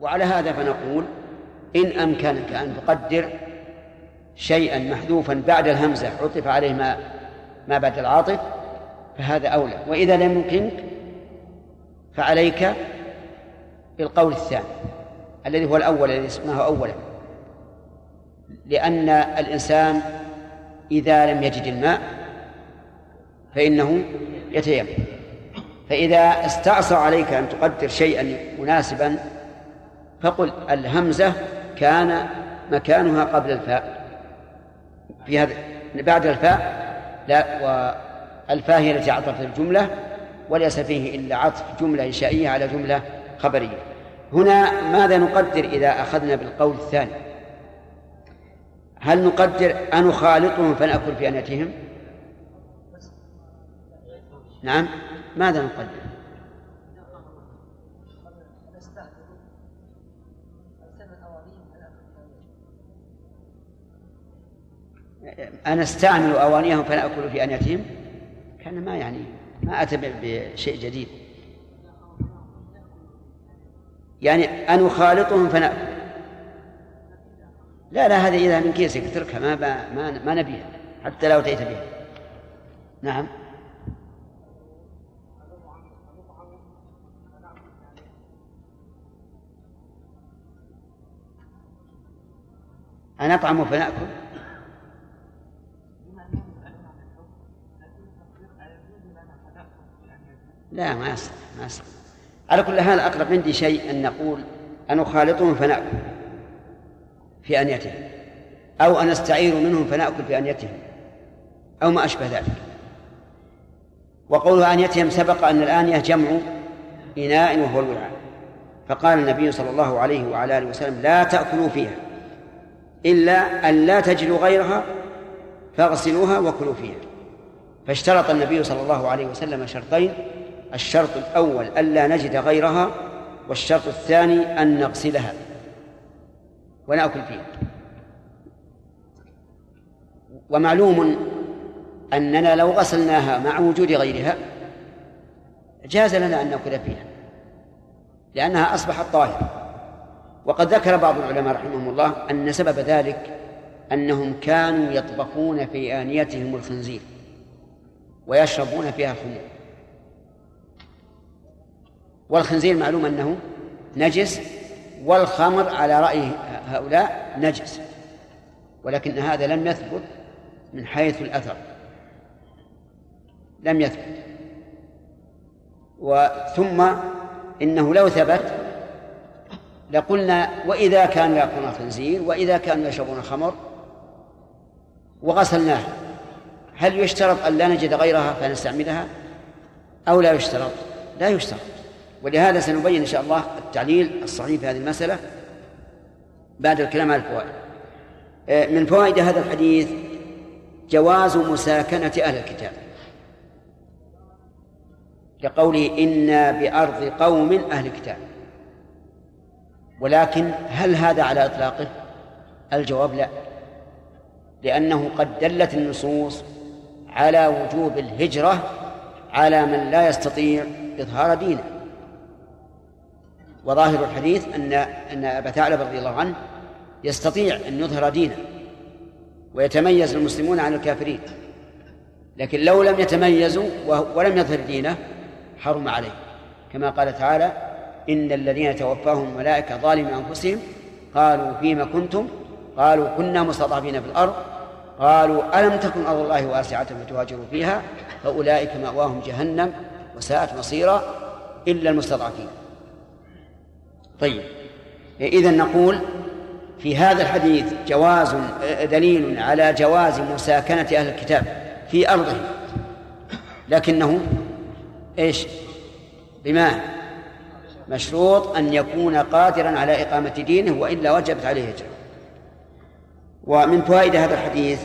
وعلى هذا فنقول إن أمكنك أن تقدر شيئا محذوفا بعد الهمزة عطف عليه ما ما بعد العاطف فهذا أولى. وإذا لم يمكنك فعليك بالقول الثاني الذي هو الأول الذي اسمه أولا. لأن الإنسان إذا لم يجد الماء فإنه يتيمم. فإذا استعصى عليك أن تقدر شيئا مناسبا فقل الهمزة كان مكانها قبل الفاء. في هذا بعد الفاء لا والفاء هي التي عطفت الجملة وليس فيه إلا عطف جملة إنشائية على جملة خبرية. هنا ماذا نقدر إذا أخذنا بالقول الثاني؟ هل نقدر أنخالطهم فنأكل في أنيتهم نعم ماذا نقدر؟ أنا أستعمل أوانيهم فنأكل في أنيتهم كان ما يعني ما أتى بشيء جديد. يعني أن نخالطهم فنأكل لا لا هذه إذا من كيسك اتركها ما ما ما نبيها حتى لو أتيت بها. نعم. أنطعم فنأكل لا ما يصح ما يصح على كل حال أقرب عندي شيء أن نقول أن نخالطهم فنأكل في أنيتهم أو أن نستعير منهم فنأكل في أنيتهم أو ما أشبه ذلك. وقول أنيتهم سبق أن الآنية جمع إناء وهو الوعاء فقال النبي صلى الله عليه وعلى آله وسلم لا تأكلوا فيها إلا أن لا تجدوا غيرها فاغسلوها وكلوا فيها. فاشترط النبي صلى الله عليه وسلم شرطين الشرط الأول ألا نجد غيرها والشرط الثاني أن نغسلها ونأكل فيها. ومعلوم أننا لو غسلناها مع وجود غيرها جاز لنا أن نأكل فيها لأنها أصبحت طاهرة. وقد ذكر بعض العلماء رحمهم الله أن سبب ذلك أنهم كانوا يطبخون في آنيتهم الخنزير ويشربون فيها الخمور والخنزير معلوم أنه نجس والخمر على رأي هؤلاء نجس ولكن هذا لم يثبت من حيث الأثر. لم يثبت. وثم إنه لو ثبت لقلنا وإذا كانوا يأكلون الخنزير وإذا كانوا يشربون الخمر وغسلناه هل يشترط أن لا نجد غيرها فنستعملها أو لا يشترط؟ لا يشترط. ولهذا سنبين إن شاء الله التعليل الصحيح في هذه المسألة بعد الكلام على الفوائد. آه، من فوائد هذا الحديث جواز مساكنة أهل الكتاب. لقوله إنا بأرض قوم أهل الكتاب. ولكن هل هذا على إطلاقه؟ الجواب لا. لأنه قد دلت النصوص على وجوب الهجرة على من لا يستطيع إظهار دينه. وظاهر الحديث أن أن أبا ثعلب رضي الله عنه يستطيع أن يظهر دينه ويتميز المسلمون عن الكافرين. لكن لو لم يتميزوا ولم يظهر دينه حرم عليه. كما قال تعالى إن الذين توفاهم الملائكة ظالمي أنفسهم قالوا فيما كنتم؟ قالوا كنا مستضعفين في الأرض. قالوا ألم تكن أرض الله واسعة فتهاجروا فيها؟ فأولئك مأواهم جهنم وساءت مصيرا إلا المستضعفين. طيب. إذا نقول في هذا الحديث جواز دليل على جواز مساكنة أهل الكتاب في أرضهم. لكنه إيش؟ بما مشروط أن يكون قادرا على إقامة دينه وإلا وجبت عليه هجرة ومن فوائد هذا الحديث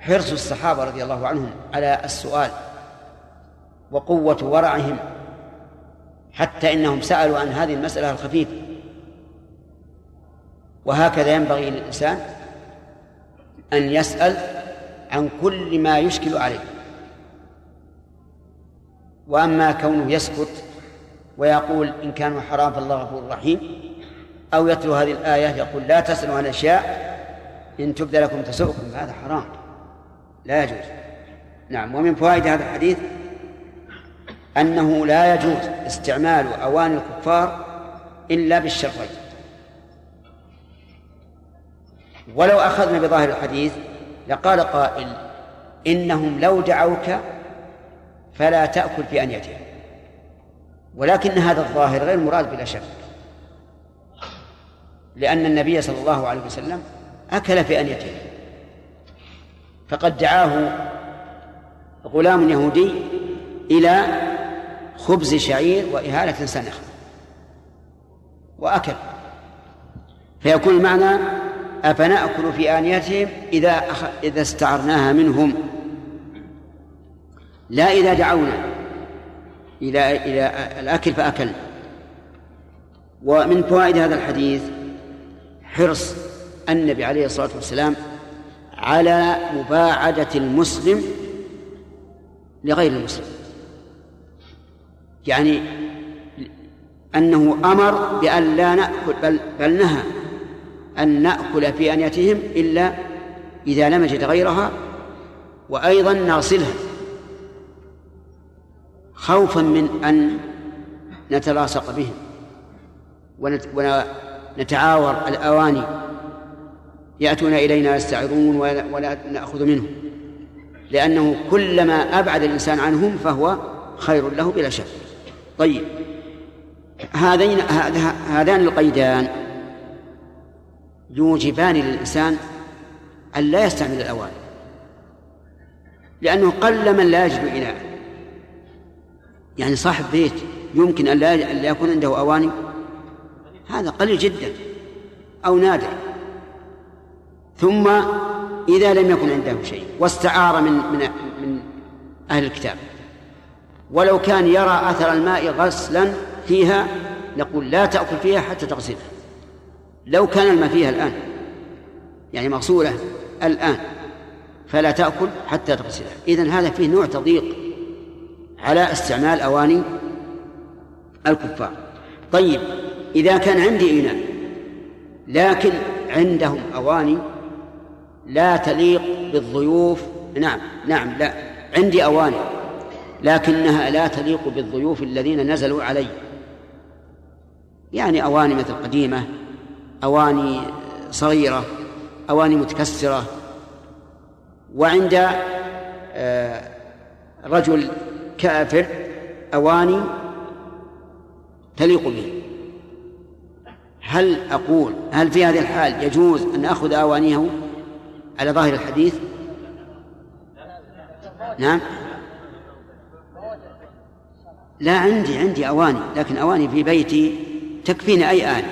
حرص الصحابة رضي الله عنهم على السؤال وقوة ورعهم حتى إنهم سألوا عن هذه المسألة الخفيفة. وهكذا ينبغي للإنسان أن يسأل عن كل ما يشكل عليه. وأما كونه يسكت ويقول إن كانوا حرام فالله غفور رحيم أو يتلو هذه الآية يقول لا تسألوا عن أشياء إن تبد لكم تسؤكم هذا حرام لا يجوز. نعم ومن فوائد هذا الحديث أنه لا يجوز استعمال أواني الكفار إلا بالشرطين ولو أخذنا بظاهر الحديث لقال قائل إنهم لو دعوك فلا تأكل في أنيتهم. ولكن هذا الظاهر غير مراد بلا شك. لأن النبي صلى الله عليه وسلم أكل في أنيته فقد دعاه غلام يهودي إلى خبز شعير وإهالة سنخ وأكل. فيكون المعنى أفنأكل في آنيتهم إذا أخ... إذا استعرناها منهم. لا إذا دعونا. إلى إلى الأكل فأكل ومن فوائد هذا الحديث حرص النبي عليه الصلاة والسلام على مباعدة المسلم لغير المسلم. يعني أنه أمر بأن لا نأكل بل, بل نهى أن نأكل في أنيتهم إلا إذا لم نجد غيرها وأيضا نغسلها خوفا من أن نتلاصق بهم ونتعاور الأواني يأتون إلينا يستعرون ولا نأخذ منهم لأنه كلما أبعد الإنسان عنهم فهو خير له بلا شك. طيب. هذين هذان القيدان يوجبان للإنسان أن لا يستعمل الأواني لأنه قل من لا يجد إناء يعني صاحب بيت يمكن أن لا يكون عنده أواني هذا قليل جدا أو نادر. ثم إذا لم يكن عنده شيء واستعار من من من أهل الكتاب. ولو كان يرى أثر الماء غسلا فيها نقول لا تأكل فيها حتى تغسلها لو كان الماء فيها الآن يعني مغسولة الآن فلا تأكل حتى تغسلها إذن هذا فيه نوع تضييق على استعمال أواني الكفار. طيب إذا كان عندي إناء لكن عندهم أواني لا تليق بالضيوف نعم نعم لا عندي أواني. لكنها لا تليق بالضيوف الذين نزلوا علي. يعني أواني مثل قديمة أواني صغيرة أواني متكسرة. وعند آه، رجل كافر أواني تليق به. هل أقول هل في هذه الحال يجوز أن أخذ أوانيه على ظاهر الحديث؟ نعم. لا عندي عندي أواني لكن أواني في بيتي تكفيني أي آن.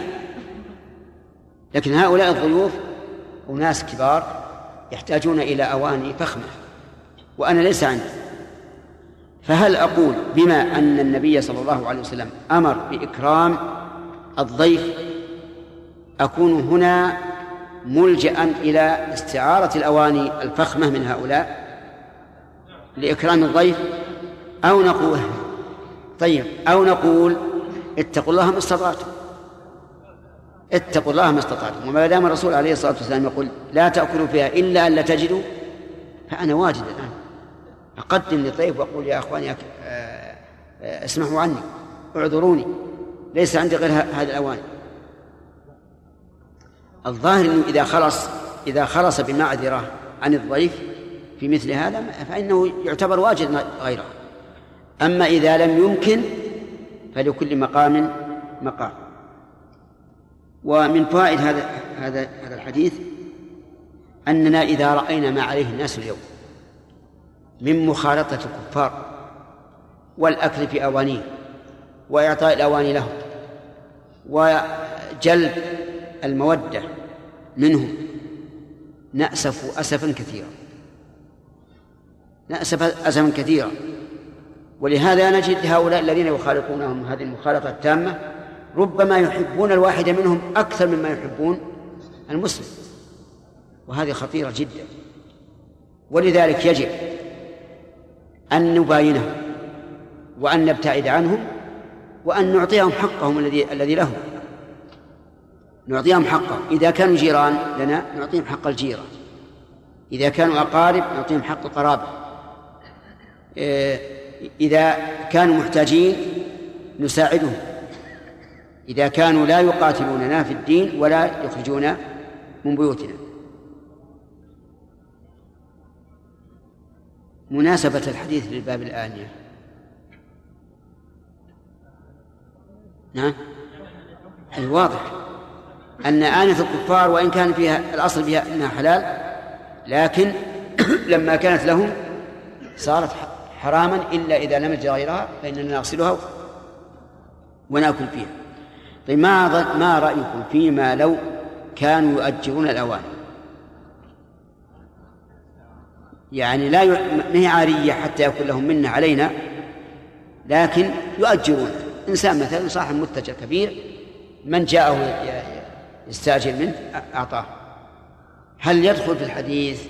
لكن هؤلاء الضيوف أناس كبار يحتاجون إلى أواني فخمة وأنا ليس عندي. فهل أقول بما أن النبي صلى الله عليه وسلم أمر بإكرام الضيف أكون هنا ملجأ إلى استعارة الأواني الفخمة من هؤلاء لإكرام الضيف أو نقول طيب أو نقول اتقوا الله ما استطعتم. اتقوا الله ما استطعتم. وما دام الرسول عليه الصلاة والسلام يقول لا تأكلوا فيها إلا أن لا تجدوا فأنا واجد الآن. أقدم للضيف وأقول يا أخواني آه، آه، اسمحوا عني اعذروني ليس عندي غير هذه الأواني. الظاهر إنه إذا خلص إذا خلص بمعذرة عن الضيف في مثل هذا فإنه يعتبر واجد غيره. أما إذا لم يمكن فلكل مقام مقام. ومن فوائد هذا هذا هذا الحديث أننا إذا رأينا ما عليه الناس اليوم من مخالطة الكفار والأكل في أوانيه وإعطاء الأواني لهم وجلب المودة منهم نأسف أسفا كثيرا. نأسف أسفا كثيرا. ولهذا نجد هؤلاء الذين يخالطونهم هذه المخالطة التامة ربما يحبون الواحد منهم أكثر مما يحبون المسلم وهذه خطيرة جدا. ولذلك يجب أن نباينهم وأن نبتعد عنهم وأن نعطيهم حقهم الذي الذي لهم. نعطيهم حقهم. إذا كانوا جيران لنا نعطيهم حق الجيرة. إذا كانوا أقارب نعطيهم حق القرابة. إيه، إذا كانوا محتاجين نساعدهم. إذا كانوا لا يقاتلوننا في الدين ولا يخرجون من بيوتنا. مناسبة الحديث للباب الآنية نعم. أي واضح. أن آنية الكفار وإن كان فيها الأصل فيها أنها حلال لكن لما كانت لهم صارت حراما إلا إذا لم يجد غيرها فإننا نغسلها ونأكل فيها. طيب ما ما رأيكم فيما لو كانوا يؤجرون الأواني يعني لا. ما هي عارية حتى يكون لهم منة علينا لكن يؤجرون. إنسان مثلا صاحب متجر كبير من جاءه يستأجر منه أعطاه. هل يدخل في الحديث؟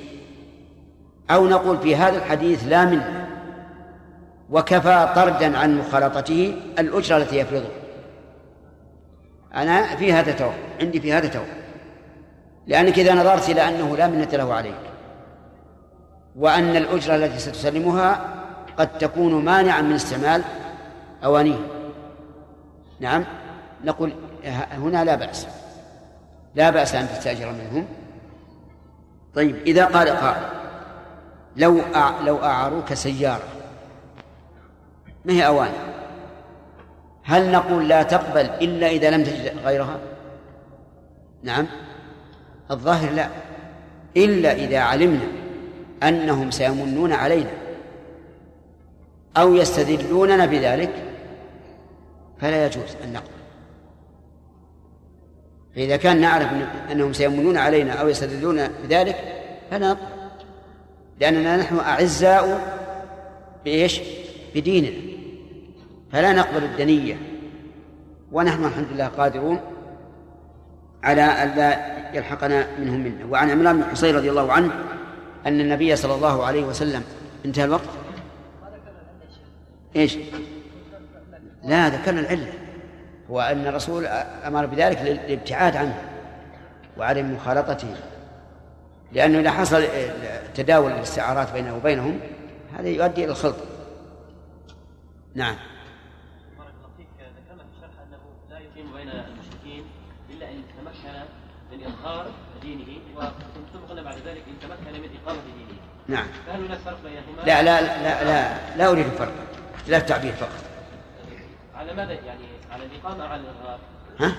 أو نقول في هذا الحديث لا منة. وكفى طردا عن مخالطته الأجرة التي يفرضها. أنا في هذا توقف عندي في هذا توقف لأنك إذا نظرت إلى أنه لا منة له عليك وأن الأجرة التي ستسلمها قد تكون مانعا من استعمال أوانيه نعم نقول هنا لا بأس. لا بأس أن تستأجر منهم. طيب إذا قال قائل لو. لو أعاروك سيارة ما هي أواني هل نقول لا تقبل إلا إذا لم تجد غيرها؟ نعم. الظاهر لا. إلا إذا علمنا أنهم سيمنون علينا أو يستدلوننا بذلك فلا يجوز أن نقبل. فإذا كان نعرف أنهم سيمنون علينا أو يستدلون بذلك فلا نقبل. لأننا نحن أعزاء بإيش؟ بديننا. فلا نقبل الدنية. ونحن الحمد لله قادرون على أن لا يلحقنا منهم منا وعن عمران بن حصين رضي الله عنه أن النبي صلى الله عليه وسلم انتهى الوقت؟ إيش؟ لا ذكرنا العلة. هو أن الرسول أمر بذلك للابتعاد عنه وعدم مخالطته. لأنه إذا حصل تداول الاستعارات بينه وبينهم هذا يؤدي إلى الخلط. نعم. إظهار دينه وثم قلنا بعد ذلك إن تمكن من إقامة دينه نعم فهل هناك فرق بينهما؟ لا لا لا لا لا أريد الفرق لا التعبير فقط على ماذا يعني على الإقامة على الإظهار؟ ها؟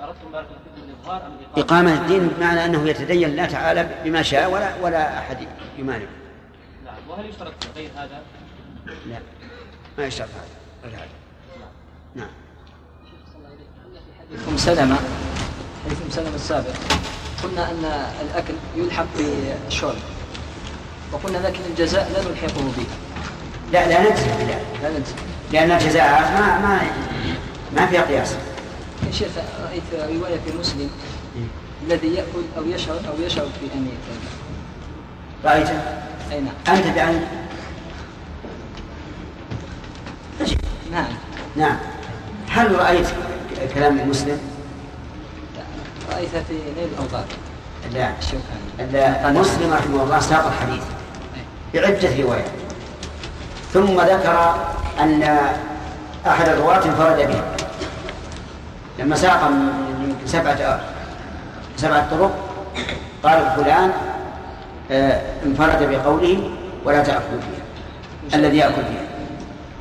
أردتم بارك الله فيكم الإظهار أم الإقامة؟ إقامة الدين بمعنى أنه يتدين الله تعالى بما شاء ولا ولا أحد يمانع نعم وهل يشترط غير هذا؟ لا ما يشترط هذا غير هذا نعم أم سلمة حديث ام سلمة السابق قلنا أن الأكل يلحق بالشرب وقلنا لكن الجزاء لا نلحقه به. لا لا نجزم بذلك. لا نجزم. لأن الجزاء ما ما ما فيها قياس. يا شيخ رأيت رواية في مسلم الذي يأكل أو يشرب أو يشرب في أن رأيته؟ أي نعم. أنت بعينك نعم. نعم. هل رأيت كلام مسلم؟ في نيل لا. مسلم رحمه الله ساق الحديث. بعدة روايات ثم ذكر أن أحد الرواة انفرد به. لما ساق من سبعة سبعة طرق قال فلان آه، انفرد بقوله ولا تأكل فيها. الذي يأكل فيها.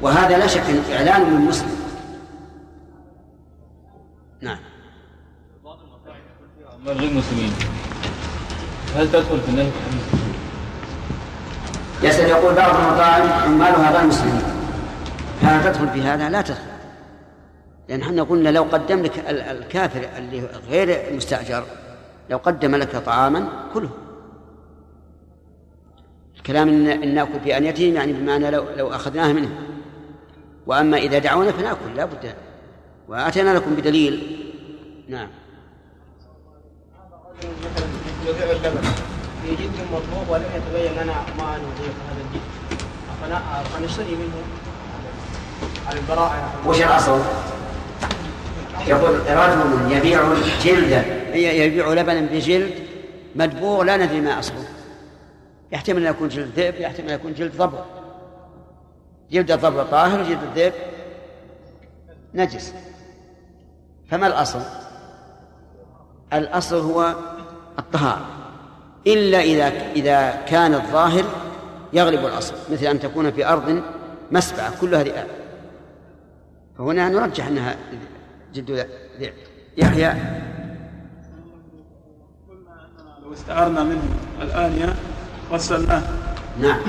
وهذا لا شك إعلان من مسلم. نعم. غير مسلمين هل تدخل في النهي يسأل يقول بعض المطاعم عمالها غير مسلمين. هل تدخل في هذا؟ لا تدخل. لأن إحنا قلنا لو قدم لك الكافر اللي غير المستأجر لو قدم لك طعاما كله. الكلام ان ناكل في انيتهم يعني بمعنى لو لو اخذناها منه. وأما إذا دعونا فنأكل لا بد. وآتينا لكم بدليل. نعم. اللبن في مطلوب ولم يتبين لنا ما نضيف هذا فنشتري منه على البراءة وش الأصل؟ يقول رجل يبيع جلدا يبيع لبنا بجلد مدبوغ لا ندري ما أصله يحتمل أن يكون جلد ذئب يحتمل أن يكون جلد ضبع جلد الضبع طاهر وجلد الذئب نجس فما الأصل؟ الأصل هو الطهارة. إلا إذا إذا كان الظاهر يغلب الأصل مثل أن تكون في أرض مسبعة كلها ذئاب فهنا نرجح أنها جد ذئب يحيى. لو استعرنا منه الآنية غسلناه. نعم.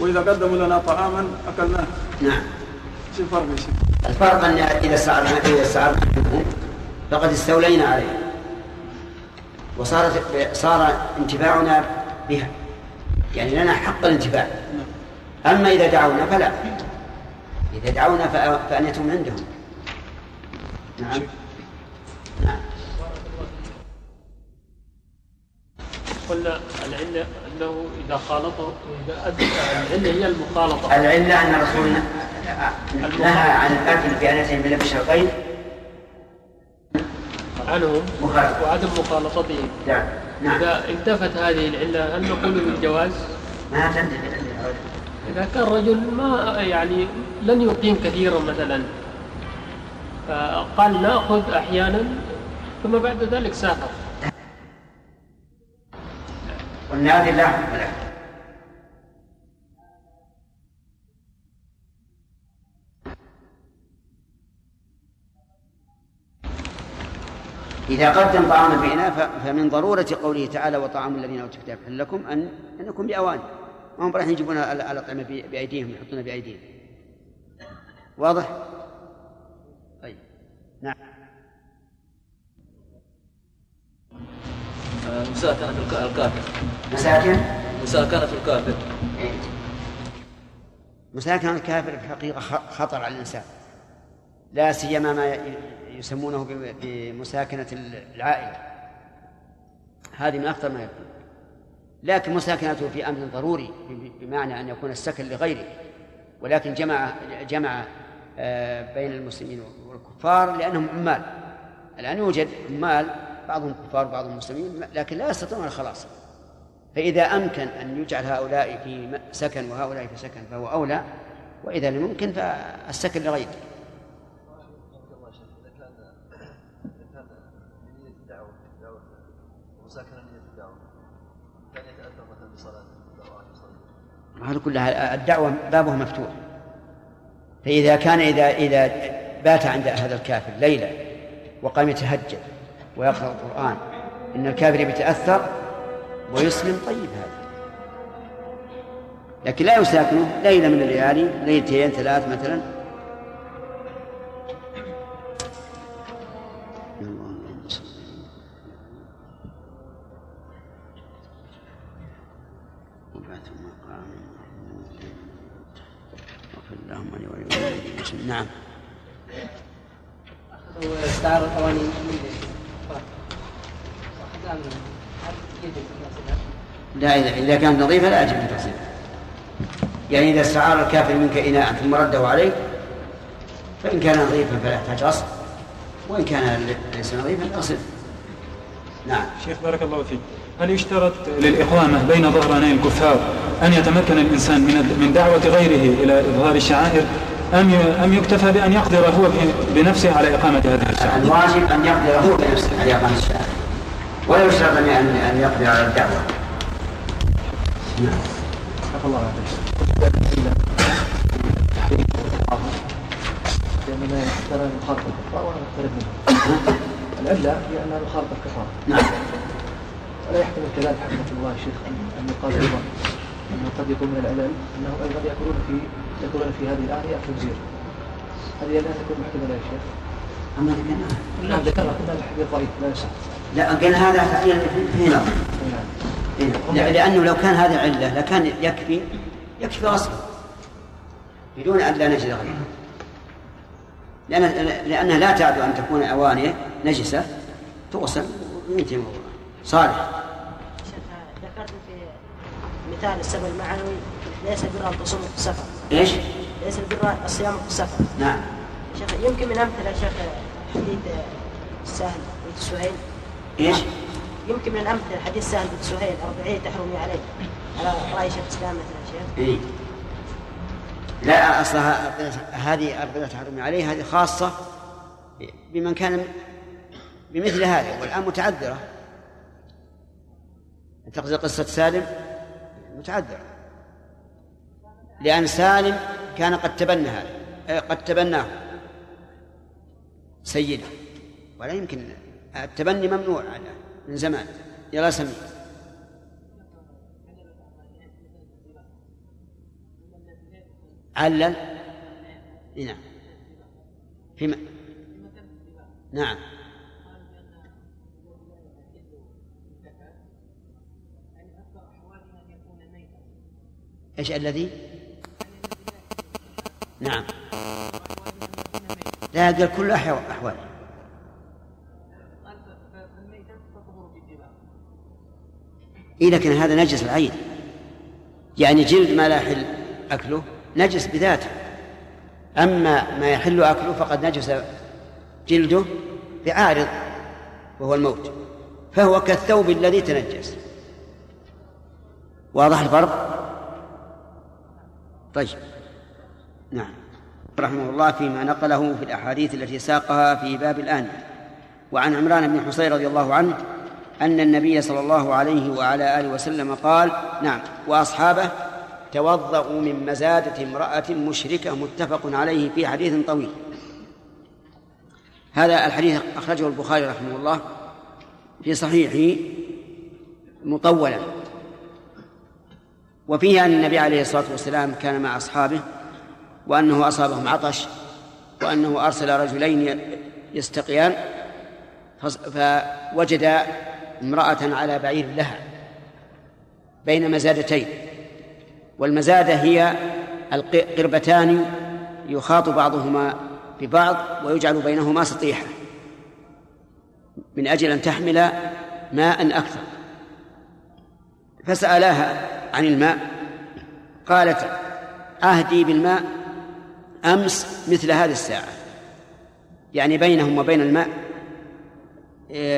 وإذا قدموا لنا طعاما أكلناه. نعم. شو الفرق يا شيخ؟ الفرق أن إذا استعرنا إذا استعرنا منه فقد استولينا عليه. وصارت صار انتفاعنا بها. يعني لنا حق الانتفاع أما إذا دعونا فلا. إذا دعونا فأ- فأنيتهم عندهم. نعم. نعم. قلنا العلة أنه إذا خالطه إذا العلة هي المخالطة. العلة أن الرسول نهى عن الأكل بأنتين من الشرقين عنهم مخالطة وعدم مخالطته نعم. نعم. إذا انتفت هذه العلة هل نقول بالجواز؟ ما تنتهي إذا كان رجل ما يعني لن يقيم كثيرا مثلا. فقال نأخذ أحيانا ثم بعد ذلك سافر. والنادي لا إذا قدم طعاما في إناء فمن ضرورة قوله تعالى وطعام الذين أوتوا الكتاب حل لكم أن أن يكون بأواني ما هم راح يجيبون ال- الأطعمة بأيديهم يحطونها بأيديهم. واضح؟ طيب. نعم. مساكنة الك- الكافر. مساكن؟ مساكنة الكافر. مساكنة الكافر في الحقيقة خطر على الإنسان. لا سيما ما ي- يسمونه بمساكنة العائلة. هذه من أخطر ما يكون. لكن مساكنته في أمر ضروري بمعنى أن يكون السكن لغيره. ولكن جمع جمع آه، بين المسلمين والكفار لأنهم عمال. الآن يوجد عمال بعضهم كفار بعضهم مسلمين لكن لا يستطيعون الخلاص. فإذا أمكن أن يجعل هؤلاء في سكن وهؤلاء في سكن فهو أولى وإذا لم يمكن فالسكن لغيره. هذا كلها الدعوة بابه مفتوح. فإذا كان إذا إذا بات عند هذا الكافر ليلة وقام يتهجد ويقرأ القرآن إن الكافر بيتأثر ويسلم طيب هذا. لكن لا يساكنه ليلة من الليالي ليلتين ثلاث مثلا. اللهم لي ولوالدي نعم. استعار القوانين؟ لا إذا إذا كانت نظيفة لا يجب أن تغسلها يعني إذا استعار الكافر منك إناء ثم رده عليك فإن كان نظيفا فلا يحتاج غسل وإن كان ليس نظيفا اغسل نعم. شيخ بارك الله فيك. هل يشترط للإقامة بين ظهراني الكفار أن يتمكن الإنسان من من دعوة غيره إلى إظهار الشعائر أم أم يكتفى بأن يقدر هو بنفسه على إقامة هذه الشعائر؟ الواجب أن يقدر هو بنفسه على إقامة الشهادة ولا يشترط أن أن يقدر على الدعوة. نعم الله عليك لأننا ترى مخالفة الكفار ولا نقترب منهم العلة هي أنها مخالفة الكفار نعم. ولا يحتمل كذلك حكمة الله شيخ أن يقال أيضا. أنه قد يكون من العلل أنه أيضا يأكلون في يأكلون في هذه الآية زير. هذه لا تكون محتملة يا شيخ. أما ذكرناها نعم ذكرنا قلنا الحديث ضعيف لا يصح. لا قلنا هذا تعيين في نظر نعم. إيه. لأنه لو كان هذه علة لكان يكفي يكفي غسله بدون أن لا نجد غيره. لأن لأنها لا تعد أن تكون أواني نجسة تغسل وينتهي الموضوع صالح. مثال السبب المعنوي ليس بر ان تصوم في السفر. إيش؟ ليس البر الصيام في السفر. نعم. شيخ يمكن من أمثلة يا شيخ حديث سهل بنت سهيل؟ إيش؟ يمكن من الامثله حديث سهل بن سهيل أربعين تحرمي عليه. على رأي شيخ الإسلام مثلا شيخ. إيه؟ لا أصلها هذه أرضية تحرم عليه هذه خاصة بمن كان بمثل هذا والآن متعذرة. تقصد قصة سالم؟ متعذرة لأن سالم كان قد تبنى هذا قد تبناه سيده. ولا يمكن التبني ممنوع من زمان. يلا سمي. علل؟ إي نعم. في نعم. إيش الذي؟ نعم. لا قال كل أحوال. إيه لكن هذا نجس العين. يعني جلد ما لا يحل أكله نجس بذاته. أما ما يحل أكله فقد نجس جلده بعارض وهو الموت. فهو كالثوب الذي تنجس. واضح الفرق؟ طيب. نعم. رحمه الله فيما نقله في الأحاديث التي ساقها في باب الآنية وعن عمران بن حصين رضي الله عنه أن النبي صلى الله عليه وعلى آله وسلم قال نعم. وأصحابه توضأوا من مزادة امرأة مشركة متفق عليه في حديث طويل. هذا الحديث أخرجه البخاري رحمه الله في صحيحه مطولا. وفيه أن النبي عليه الصلاة والسلام كان مع أصحابه وأنه أصابهم عطش وأنه أرسل رجلين يستقيان فوجد امرأة على بعير لها بين مزادتين والمزادة هي القربتان يخاط بعضهما ببعض ويجعل بينهما سطيحة من أجل أن تحمل ماء أكثر. فسألاها عن الماء قالت عهدي بالماء أمس مثل هذه الساعة يعني بينهم وبين الماء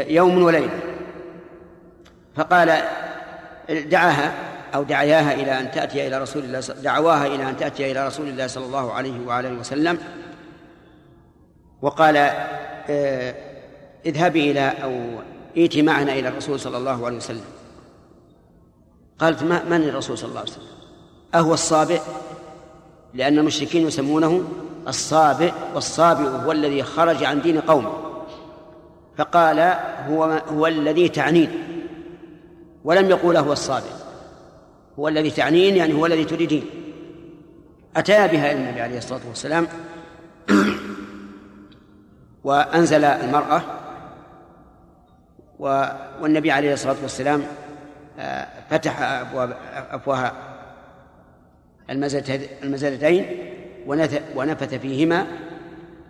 يوم وليلة. فقال دعاها أو دعياها إلى أن تأتي إلى رسول الله دعواها إلى أن تأتي إلى رسول الله صلى الله عليه وعلى وسلم وقال اذهبي إلى أو ائتي معنا إلى الرسول صلى الله عليه وسلم. قالت ما من الرسول صلى الله عليه وسلم؟ أهو الصابئ لأن المشركين يسمونه الصابئ والصابئ هو الذي خرج عن دين قومه. فقال هو هو الذي تعنين. ولم يقول هو الصابئ. هو الذي تعنين يعني هو الذي تريدين. أتى بها النبي عليه الصلاة والسلام. وأنزل المرأة. والنبي عليه الصلاة والسلام فتح أبواب أفواه المزادتين ونفث فيهما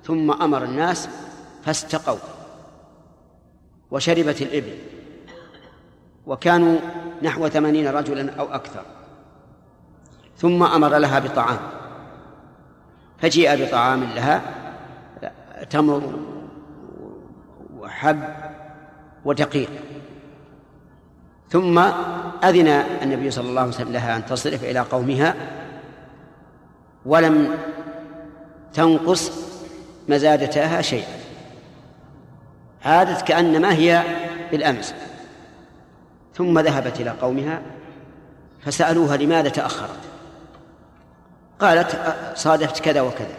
ثم أمر الناس فاستقوا وشربت الإبل. وكانوا نحو ثمانين رجلا أو أكثر. ثم أمر لها بطعام. فجيء بطعام لها تمر وحب ودقيق. ثم أذن النبي صلى الله عليه وسلم لها أن تصرف إلى قومها ولم تنقص مزادتها شيئا. عادت كأنما هي بالأمس. ثم ذهبت إلى قومها فسألوها لماذا تأخرت. قالت صادفت كذا وكذا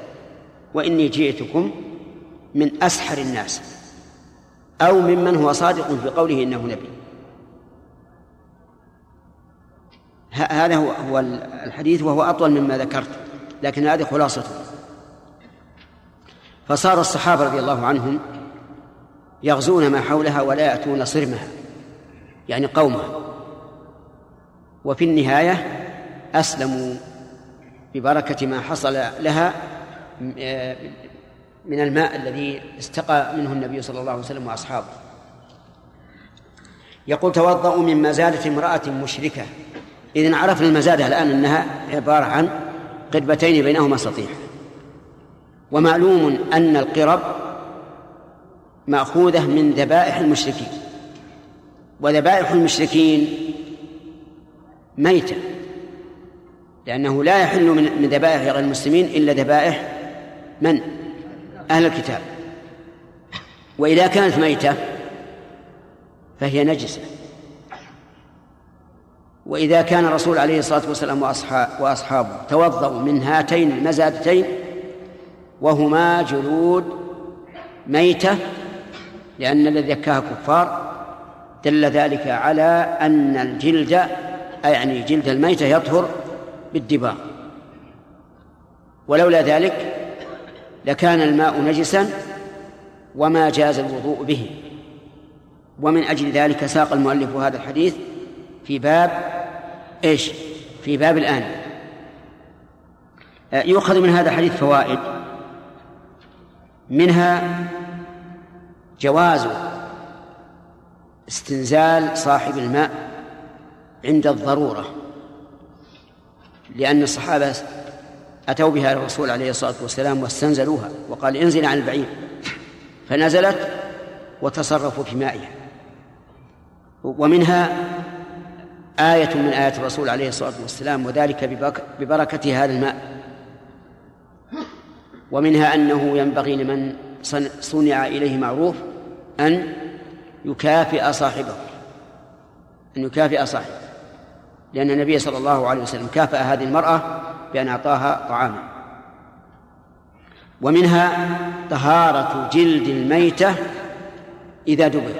وإني جئتكم من أسحر الناس أو ممن هو صادق في قوله إنه نبي. هذا هو هو الحديث وهو أطول مما ذكرت لكن هذه خلاصته فصار الصحابة رضي الله عنهم يغزون ما حولها ولا يأتون صرمها يعني قومها. وفي النهاية أسلموا ببركة ما حصل لها من الماء الذي استقى منه النبي صلى الله عليه وسلم وأصحابه. يقول توضأوا من مزادة امرأة مشركة. إذن عرفنا المزادة الآن أنها عبارة عن قربتين بينهما سطيح. ومعلوم أن القرب مأخوذة من ذبائح المشركين. وذبائح المشركين ميتة لأنه لا يحل من ذبائح غير المسلمين إلا ذبائح من؟ أهل الكتاب. وإذا كانت ميتة فهي نجسة. وإذا كان الرسول عليه الصلاة والسلام وأصحابه توضأوا من هاتين المزادتين وهما جلود ميتة لأن الذي يكاها كفار دل ذلك على أن الجلد يعني جلد الميتة يطهر بالدباغ ولولا ذلك لكان الماء نجسا وما جاز الوضوء به. ومن أجل ذلك ساق المؤلف هذا الحديث في باب إيش؟ في باب الآن. آه، يؤخذ من هذا الحديث فوائد. منها جواز استنزال صاحب الماء عند الضرورة لأن الصحابة أتوا بها الرسول عليه الصلاة والسلام واستنزلوها وقال انزل عن البعير. فنزلت وتصرفوا في مائها. ومنها آية من آيات الرسول عليه الصلاة والسلام وذلك ببركة هذا الماء. ومنها أنه ينبغي لمن صنع إليه معروف أن يكافئ صاحبه أن يكافئ صاحبه. لأن النبي صلى الله عليه وسلم كافأ هذه المرأة بأن أعطاها طعاما. ومنها طهارة جلد الميتة إذا دبر.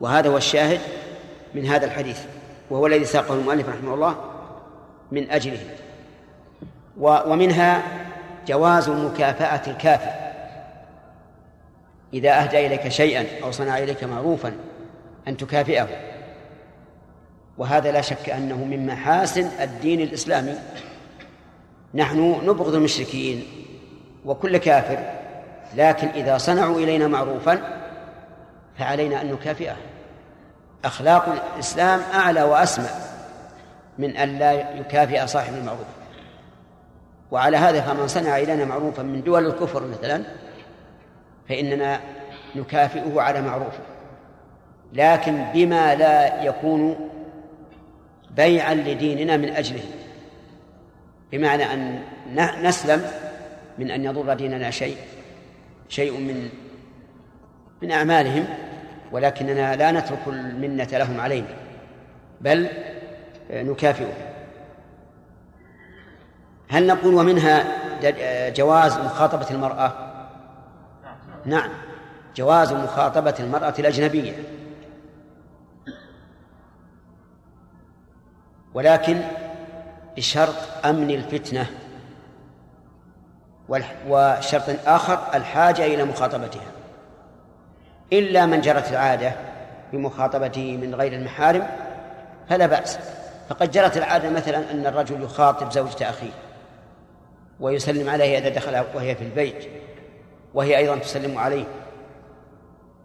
وهذا هو الشاهد من هذا الحديث. وهو الذي ساقه المؤلف رحمه الله من أجله. ومنها جواز مكافأة الكافر. إذا أهدى إليك شيئا أو صنع إليك معروفا أن تكافئه. وهذا لا شك أنه من محاسن الدين الإسلامي. نحن نبغض المشركين وكل كافر لكن إذا صنعوا إلينا معروفا فعلينا أن نكافئه. أخلاق الإسلام أعلى وأسمى من أن لا يكافئ صاحب المعروف. وعلى هذا فمن صنع إلينا معروفا من دول الكفر مثلا فإننا نكافئه على معروفه. لكن بما لا يكون بيعا لديننا من أجله بمعنى أن نسلم من أن يضر ديننا شيء شيء من من أعمالهم. ولكننا لا نترك المنة لهم علينا بل نكافئهم. هل نقول ومنها جواز مخاطبة المرأة؟ نعم جواز مخاطبة المرأة الأجنبية. ولكن بشرط أمن الفتنة وشرط آخر الحاجة إلى مخاطبتها. إلا من جرت العادة بمخاطبته من غير المحارم فلا بأس. فقد جرت العادة مثلا أن الرجل يخاطب زوجة أخيه ويسلم عليها إذا دخل وهي في البيت وهي أيضا تسلم عليه.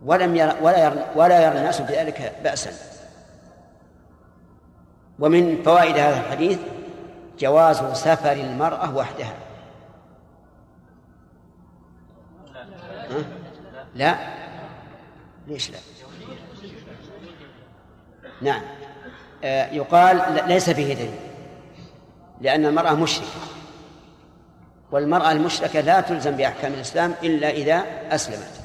ولم يرى ولا يرى ولا يرى الناس بذلك بأسا. ومن فوائد هذا الحديث جواز سفر المرأة وحدها. ها؟ لا. ليش لا؟ نعم. آه يقال ليس فيه دليل. لأن المرأة مشركة. والمرأة المشركة لا تلزم بأحكام الإسلام إلا إذا أسلمت.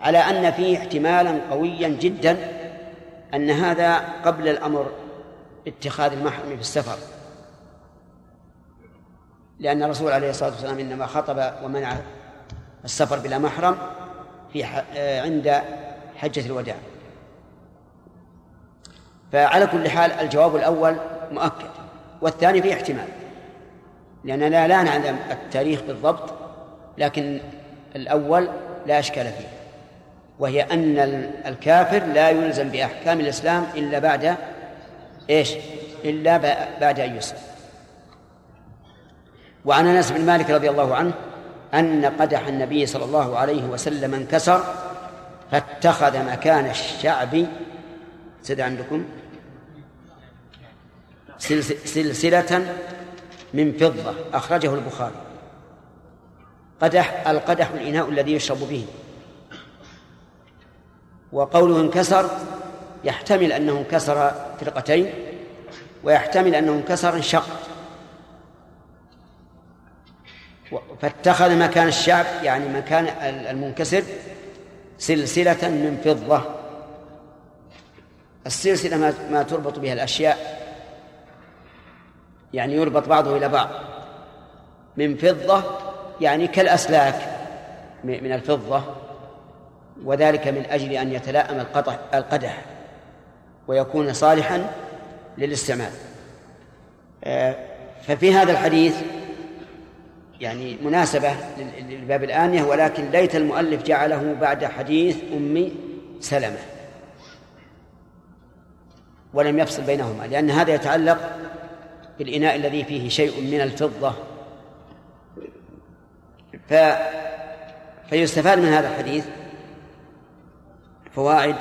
على أن فيه احتمالا قويا جدا أن هذا قبل الأمر باتخاذ المحرم في السفر. لأن الرسول عليه الصلاة والسلام إنما خطب ومنع السفر بلا محرم. في آه، عند حجة الوداع. فعلى كل حال الجواب الأول مؤكد والثاني فيه احتمال لأننا لا نعلم التاريخ بالضبط لكن الأول لا أشكال فيه وهي أن الكافر لا يلزم بأحكام الإسلام إلا بعد إيش؟ إلا بعد أن يسلم. وعن أنس بن مالك رضي الله عنه أن قدح النبي صلى الله عليه وسلم انكسر فاتخذ مكان الشعب سد عندكم؟ سلسلة من فضة أخرجه البخاري. قدح القدح الإناء الذي يشرب به. وقوله انكسر يحتمل أنه انكسر فرقتين ويحتمل أنه انكسر انشق فاتخذ مكان الشعب يعني مكان المنكسر سلسلة من فضة. السلسلة ما, ما تربط بها الأشياء يعني يربط بعضه إلى بعض. من فضة يعني كالأسلاك من الفضة وذلك من أجل أن يتلائم القدح ويكون صالحا للاستعمال. آه، ففي هذا الحديث يعني مناسبة لباب الآنية ولكن ليت المؤلف جعله بعد حديث أم سلمة. ولم يفصل بينهما لأن هذا يتعلق بالإناء الذي فيه شيء من الفضة. ف فيستفاد من هذا الحديث فوائد.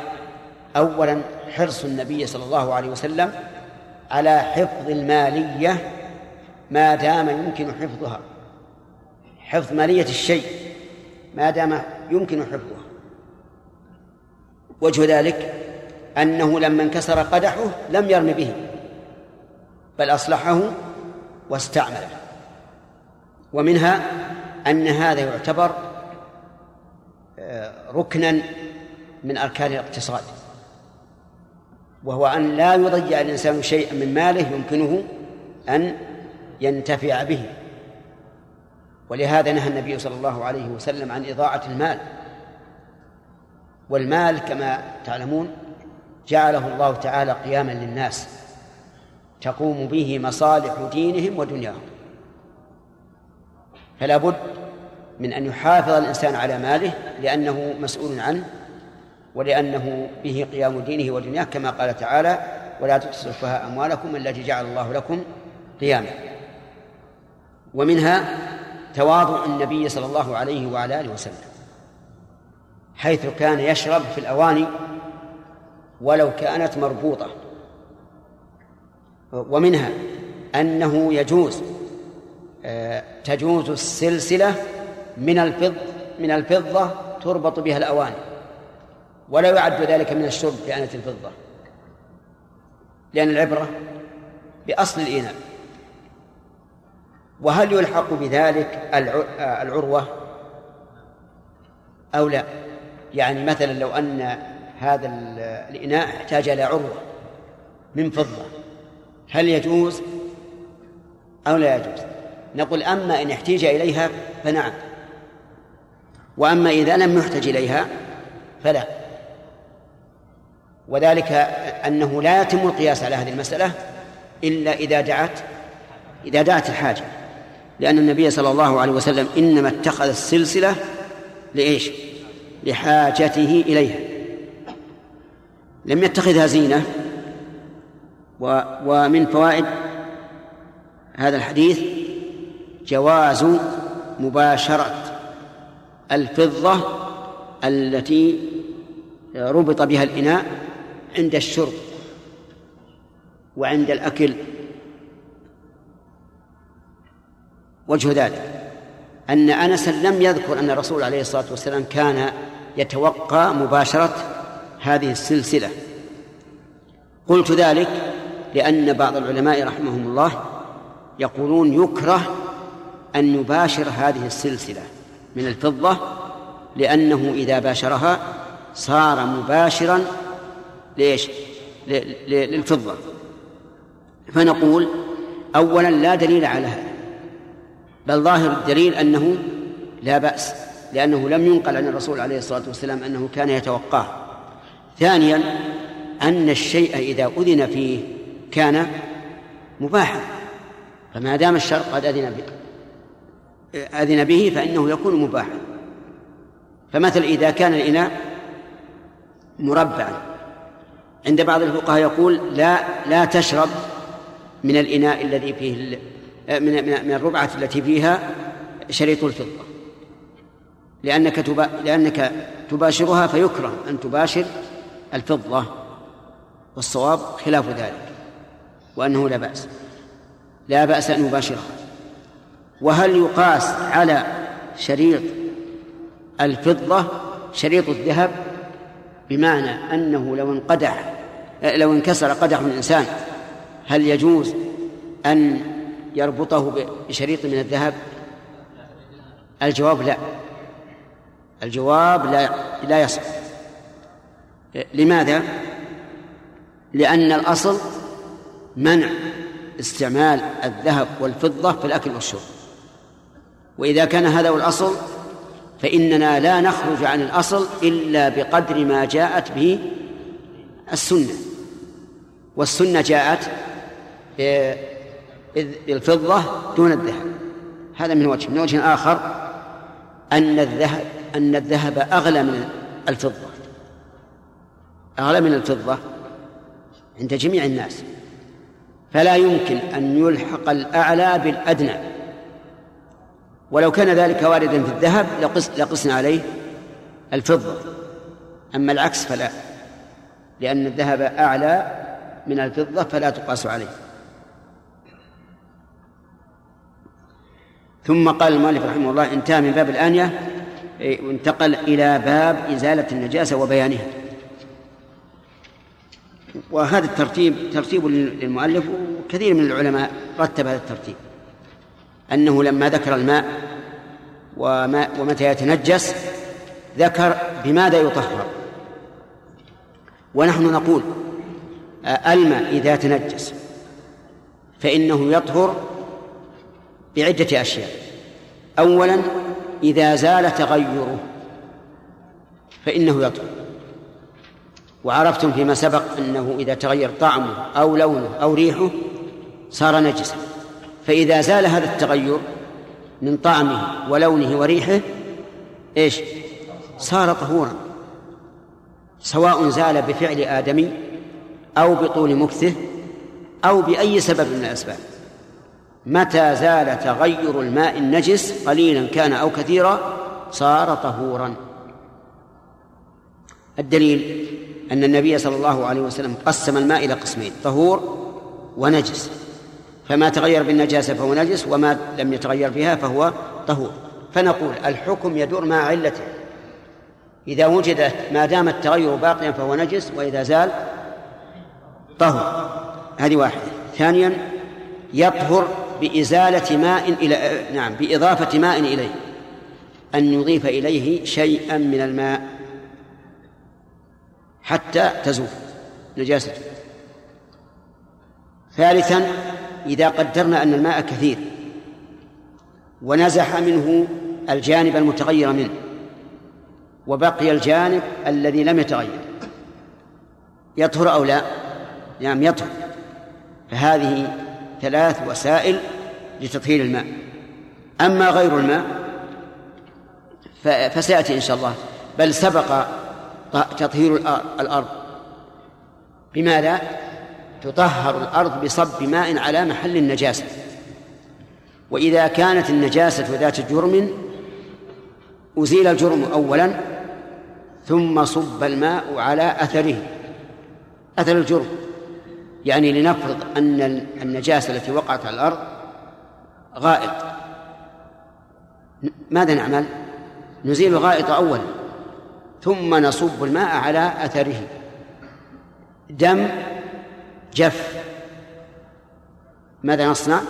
أولا حرص النبي صلى الله عليه وسلم على حفظ المالية ما دام يمكن حفظها. حفظ مالية الشيء ما دام يمكن حفظها وجه ذلك أنه لما انكسر قدحه لم يرم به بل أصلحه واستعمله ومنها أن هذا يعتبر آه، ركنا من أركان الاقتصاد. وهو أن لا يضيع الإنسان شيئا من ماله يمكنه أن ينتفع به. ولهذا نهى النبي صلى الله عليه وسلم عن إضاعة المال. والمال كما تعلمون جعله الله تعالى قياما للناس تقوم به مصالح دينهم ودنياهم. فلا بد من أن يحافظ الإنسان على ماله لأنه مسؤول عنه ولأنه به قيام دينه ودنياه كما قال تعالى ولا السفهاء أموالكم التي جعل الله لكم قياما. ومنها تواضع النبي صلى الله عليه وعلى آله وسلم حيث كان يشرب في الأواني ولو كانت مربوطة ومنها أنه يجوز آه، تجوز السلسلة من الفض من الفضة تربط بها الأواني ولا يعد ذلك من الشرب في آنة الفضة لأن العبرة بأصل الإناء. وهل يلحق بذلك العروة؟ أو لا؟ يعني مثلا لو أن هذا الإناء احتاج إلى عروة من فضة هل يجوز؟ أو لا يجوز؟ نقول أما إن احتيج إليها فنعم وأما إذا لم يحتج إليها فلا. وذلك أنه لا يتم القياس على هذه المسألة إلا إذا دعت إذا دعت الحاجة. لأن النبي صلى الله عليه وسلم إنما اتخذ السلسلة لإيش؟ لحاجته إليها لم يتخذها زينة و ومن فوائد هذا الحديث جواز مباشرة الفضة التي ربط بها الإناء عند الشرب وعند الأكل وجه ذلك. أن أنسا لم يذكر أن الرسول عليه الصلاة والسلام كان يتوقع مباشرة هذه السلسلة. قلت ذلك لأن بعض العلماء رحمهم الله يقولون يكره أن يباشر هذه السلسلة من الفضة لأنه إذا باشرها صار مباشرا ليش للفضة. فنقول أولا لا دليل على هذا. بل ظاهر الدليل أنه لا بأس لأنه لم ينقل عن الرسول عليه الصلاة والسلام أنه كان يتوقاه. ثانيا أن الشيء إذا أذن فيه كان مباحا. فما دام الشرع قد أذن به أذن به فإنه يكون مباحا. فمثل إذا كان الإناء مربعا. عند بعض الفقهاء يقول لا لا تشرب من الإناء الذي فيه من من الربعة التي فيها شريط الفضة. لأنك تبا لأنك تباشرها فيكره أن تباشر الفضة والصواب خلاف ذلك وأنه لا بأس. لا بأس أن يباشرها. وهل يقاس على شريط الفضة شريط الذهب؟ بمعنى أنه لو انقدح لو انكسر قدح من إنسان هل يجوز أن يربطه بشريط من الذهب؟ الجواب لا. الجواب لا لا يصح. لماذا؟ لأن الأصل منع استعمال الذهب والفضة في الأكل والشرب. وإذا كان هذا هو الأصل فإننا لا نخرج عن الأصل إلا بقدر ما جاءت به السنة. والسنة جاءت بالفضة دون الذهب. هذا من وجه من وجه آخر أن الذهب أن الذهب أغلى من الفضة. أغلى من الفضة عند جميع الناس. فلا يمكن أن يلحق الأعلى بالأدنى. ولو كان ذلك واردا في الذهب لقس لقسنا عليه الفضة. أما العكس فلا لأن الذهب أعلى من الفضة فلا تقاس عليه. ثم قال المؤلف رحمه الله انتهى من باب الآنية وانتقل إلى باب إزالة النجاسة وبيانها. وهذا الترتيب ترتيب للمؤلف وكثير من العلماء رتب هذا الترتيب أنه لما ذكر الماء وما ومتى يتنجس ذكر بماذا يطهر. ونحن نقول الماء إذا تنجس فإنه يطهر بعدة أشياء. أولا إذا زال تغيره فإنه يطهر وعرفتم فيما سبق أنه إذا تغير طعمه أو لونه أو ريحه صار نجسا. فإذا زال هذا التغير من طعمه ولونه وريحه إيش؟ صار طهورا. سواء زال بفعل آدمي أو بطول مكثه أو بأي سبب من الأسباب. متى زال تغير الماء النجس قليلا كان أو كثيرا؟ صار طهورا. الدليل أن النبي صلى الله عليه وسلم قسم الماء إلى قسمين طهور ونجس. فما تغير بالنجاسة فهو نجس وما لم يتغير بها فهو طهور. فنقول الحكم يدور مع علته. إذا وجد ما دام التغير باقيا فهو نجس وإذا زال طهر هذه واحدة. ثانيا يطهر بإزالة ماء إلى نعم بإضافة ماء إليه أن يضيف إليه شيئا من الماء حتى تزول نجاسته ثالثا إذا قدرنا أن الماء كثير ونزح منه الجانب المتغير منه وبقي الجانب الذي لم يتغير يطهر أو لا؟ نعم يطهر. فهذه ثلاث وسائل لتطهير الماء. أما غير الماء فسيأتي إن شاء الله. بل سبق تطهير الأرض. بماذا؟ تطهر الأرض بصب ماء على محل النجاسة. وإذا كانت النجاسة ذات جرم أزيل الجرم أولا ثم صب الماء على أثره أثر الجرم. يعني لنفرض أن النجاسة التي وقعت على الأرض غائط. ماذا نعمل؟ نزيل الغائط أولا ثم نصب الماء على أثره. دم جف. ماذا نصنع؟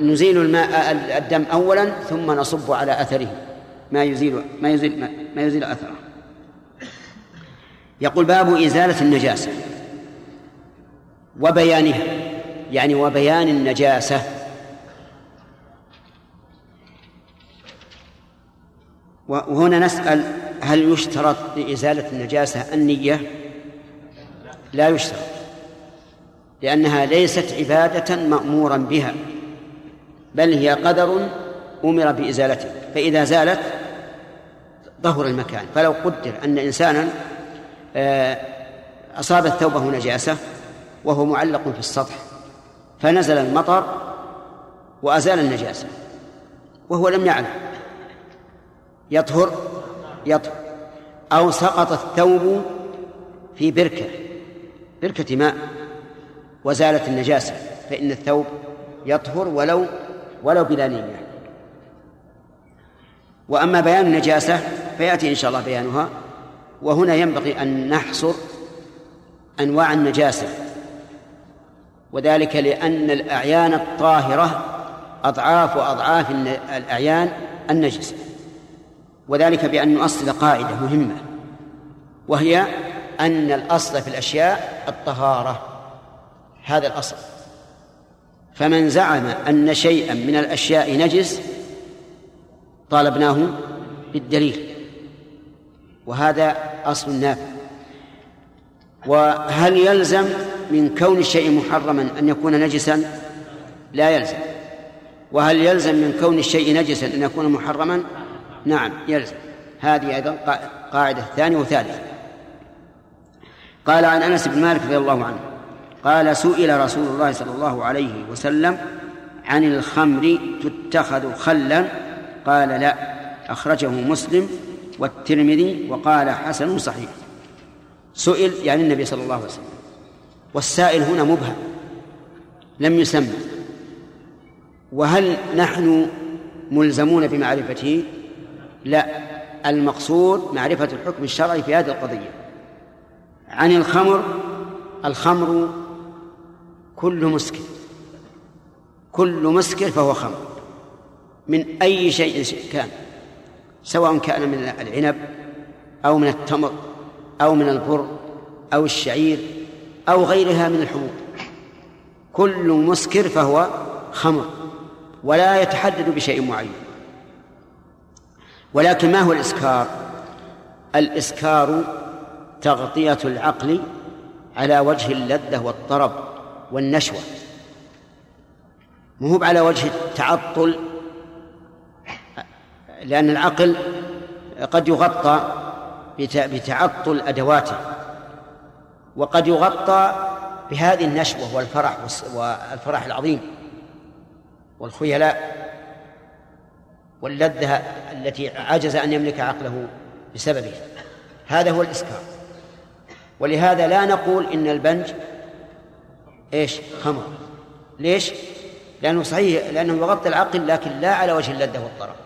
نزيل الماء الدم أولا ثم نصب على أثره. ما يزيل ما يزيل ما يزيل أثره. يقول باب إزالة النجاسة. وبيانها يعني وبيان النجاسة. وهنا نسأل هل يشترط لإزالة النجاسة النية؟ لا يشترط لأنها ليست عبادة مأمورا بها بل هي قدر أمر بإزالته فإذا زالت ظهر المكان. فلو قدر أن إنسانا آه، أصابت ثوبه نجاسة وهو معلق في السطح فنزل المطر وأزال النجاسة وهو لم يعلم يطهر يطهر أو سقط الثوب في بركة بركة ماء وزالت النجاسة فإن الثوب يطهر ولو ولو بلا نية. وأما بيان النجاسة فيأتي إن شاء الله بيانها وهنا ينبغي أن نحصر أنواع النجاسة. وذلك لأن الأعيان الطاهرة أضعاف أضعاف الأعيان النجسة وذلك بأن نؤصل قاعدة مهمة وهي أن الأصل في الأشياء الطهارة. هذا الأصل. فمن زعم أن شيئا من الأشياء نجس طالبناه بالدليل. وهذا أصل نافع. وهل يلزم من كون الشيء محرما أن يكون نجسا؟ لا يلزم. وهل يلزم من كون الشيء نجسا أن يكون محرما؟ نعم يلزم. هذه أيضا قاعدة ثانية وثالثة. قال عن أنس بن مالك رضي الله عنه قال سئل رسول الله صلى الله عليه وسلم عن الخمر تتخذ خلا؟ قال لا. أخرجه مسلم والترمذي وقال حسن صحيح. سئل يعني النبي صلى الله عليه وسلم. والسائل هنا مبهم لم يسمى وهل نحن ملزمون بمعرفته؟ لا المقصود معرفة الحكم الشرعي في هذه القضية. عن الخمر الخمر كل مسكر كل مسكر فهو خمر من أي شيء كان سواء كان من العنب أو من التمر أو من البر أو الشعير أو غيرها من الحبوب. كل مسكر فهو خمر ولا يتحدد بشيء معين. ولكن ما هو الإسكار؟ الإسكار تغطية العقل على وجه اللذة والطرب والنشوة. مهوب على وجه التعطل لأن العقل قد يغطى بتعطل أدواته. وقد يغطى بهذه النشوة والفرح والفرح العظيم والخيلاء واللذة التي عجز أن يملك عقله بسببه. هذا هو الإسكار. ولهذا لا نقول إن البنج إيش؟ خمر. ليش؟ لأنه صحيح لأنه يغطي العقل لكن لا على وجه اللذة والطرب.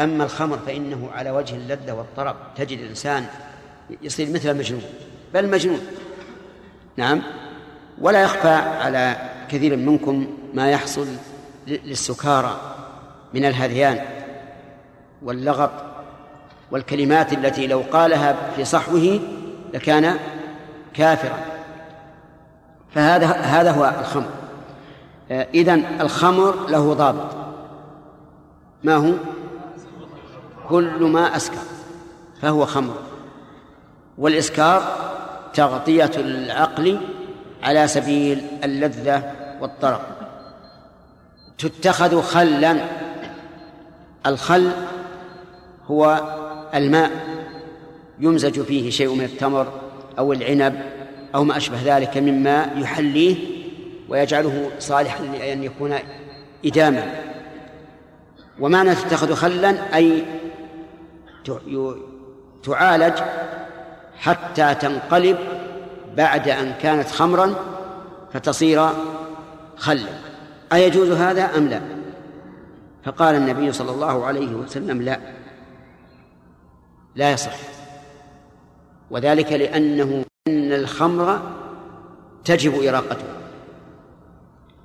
أما الخمر فإنه على وجه اللذة والطرب. تجد الإنسان يصير مثل المجنون. بل مجنون. نعم. ولا يخفى على كثير منكم ما يحصل للسكارى من الهذيان واللغط والكلمات التي لو قالها في صحوه لكان كافرا. فهذا هذا هو الخمر. إذن الخمر له ضابط. ما هو؟ كل ما أسكر فهو خمر. والإسكار تغطية العقل على سبيل اللذة والطرب تتخذ خلا. الخل هو الماء يمزج فيه شيء من التمر أو العنب أو ما أشبه ذلك مما يحليه ويجعله صالحا لأن يكون إداما. ومعنى تتخذ خلا أي تعالج حتى تنقلب بعد أن كانت خمرا فتصير خلا. أيجوز هذا أم لا؟ فقال النبي صلى الله عليه وسلم لا. لا يصح. وذلك لأنه أن الخمر تجب إراقتها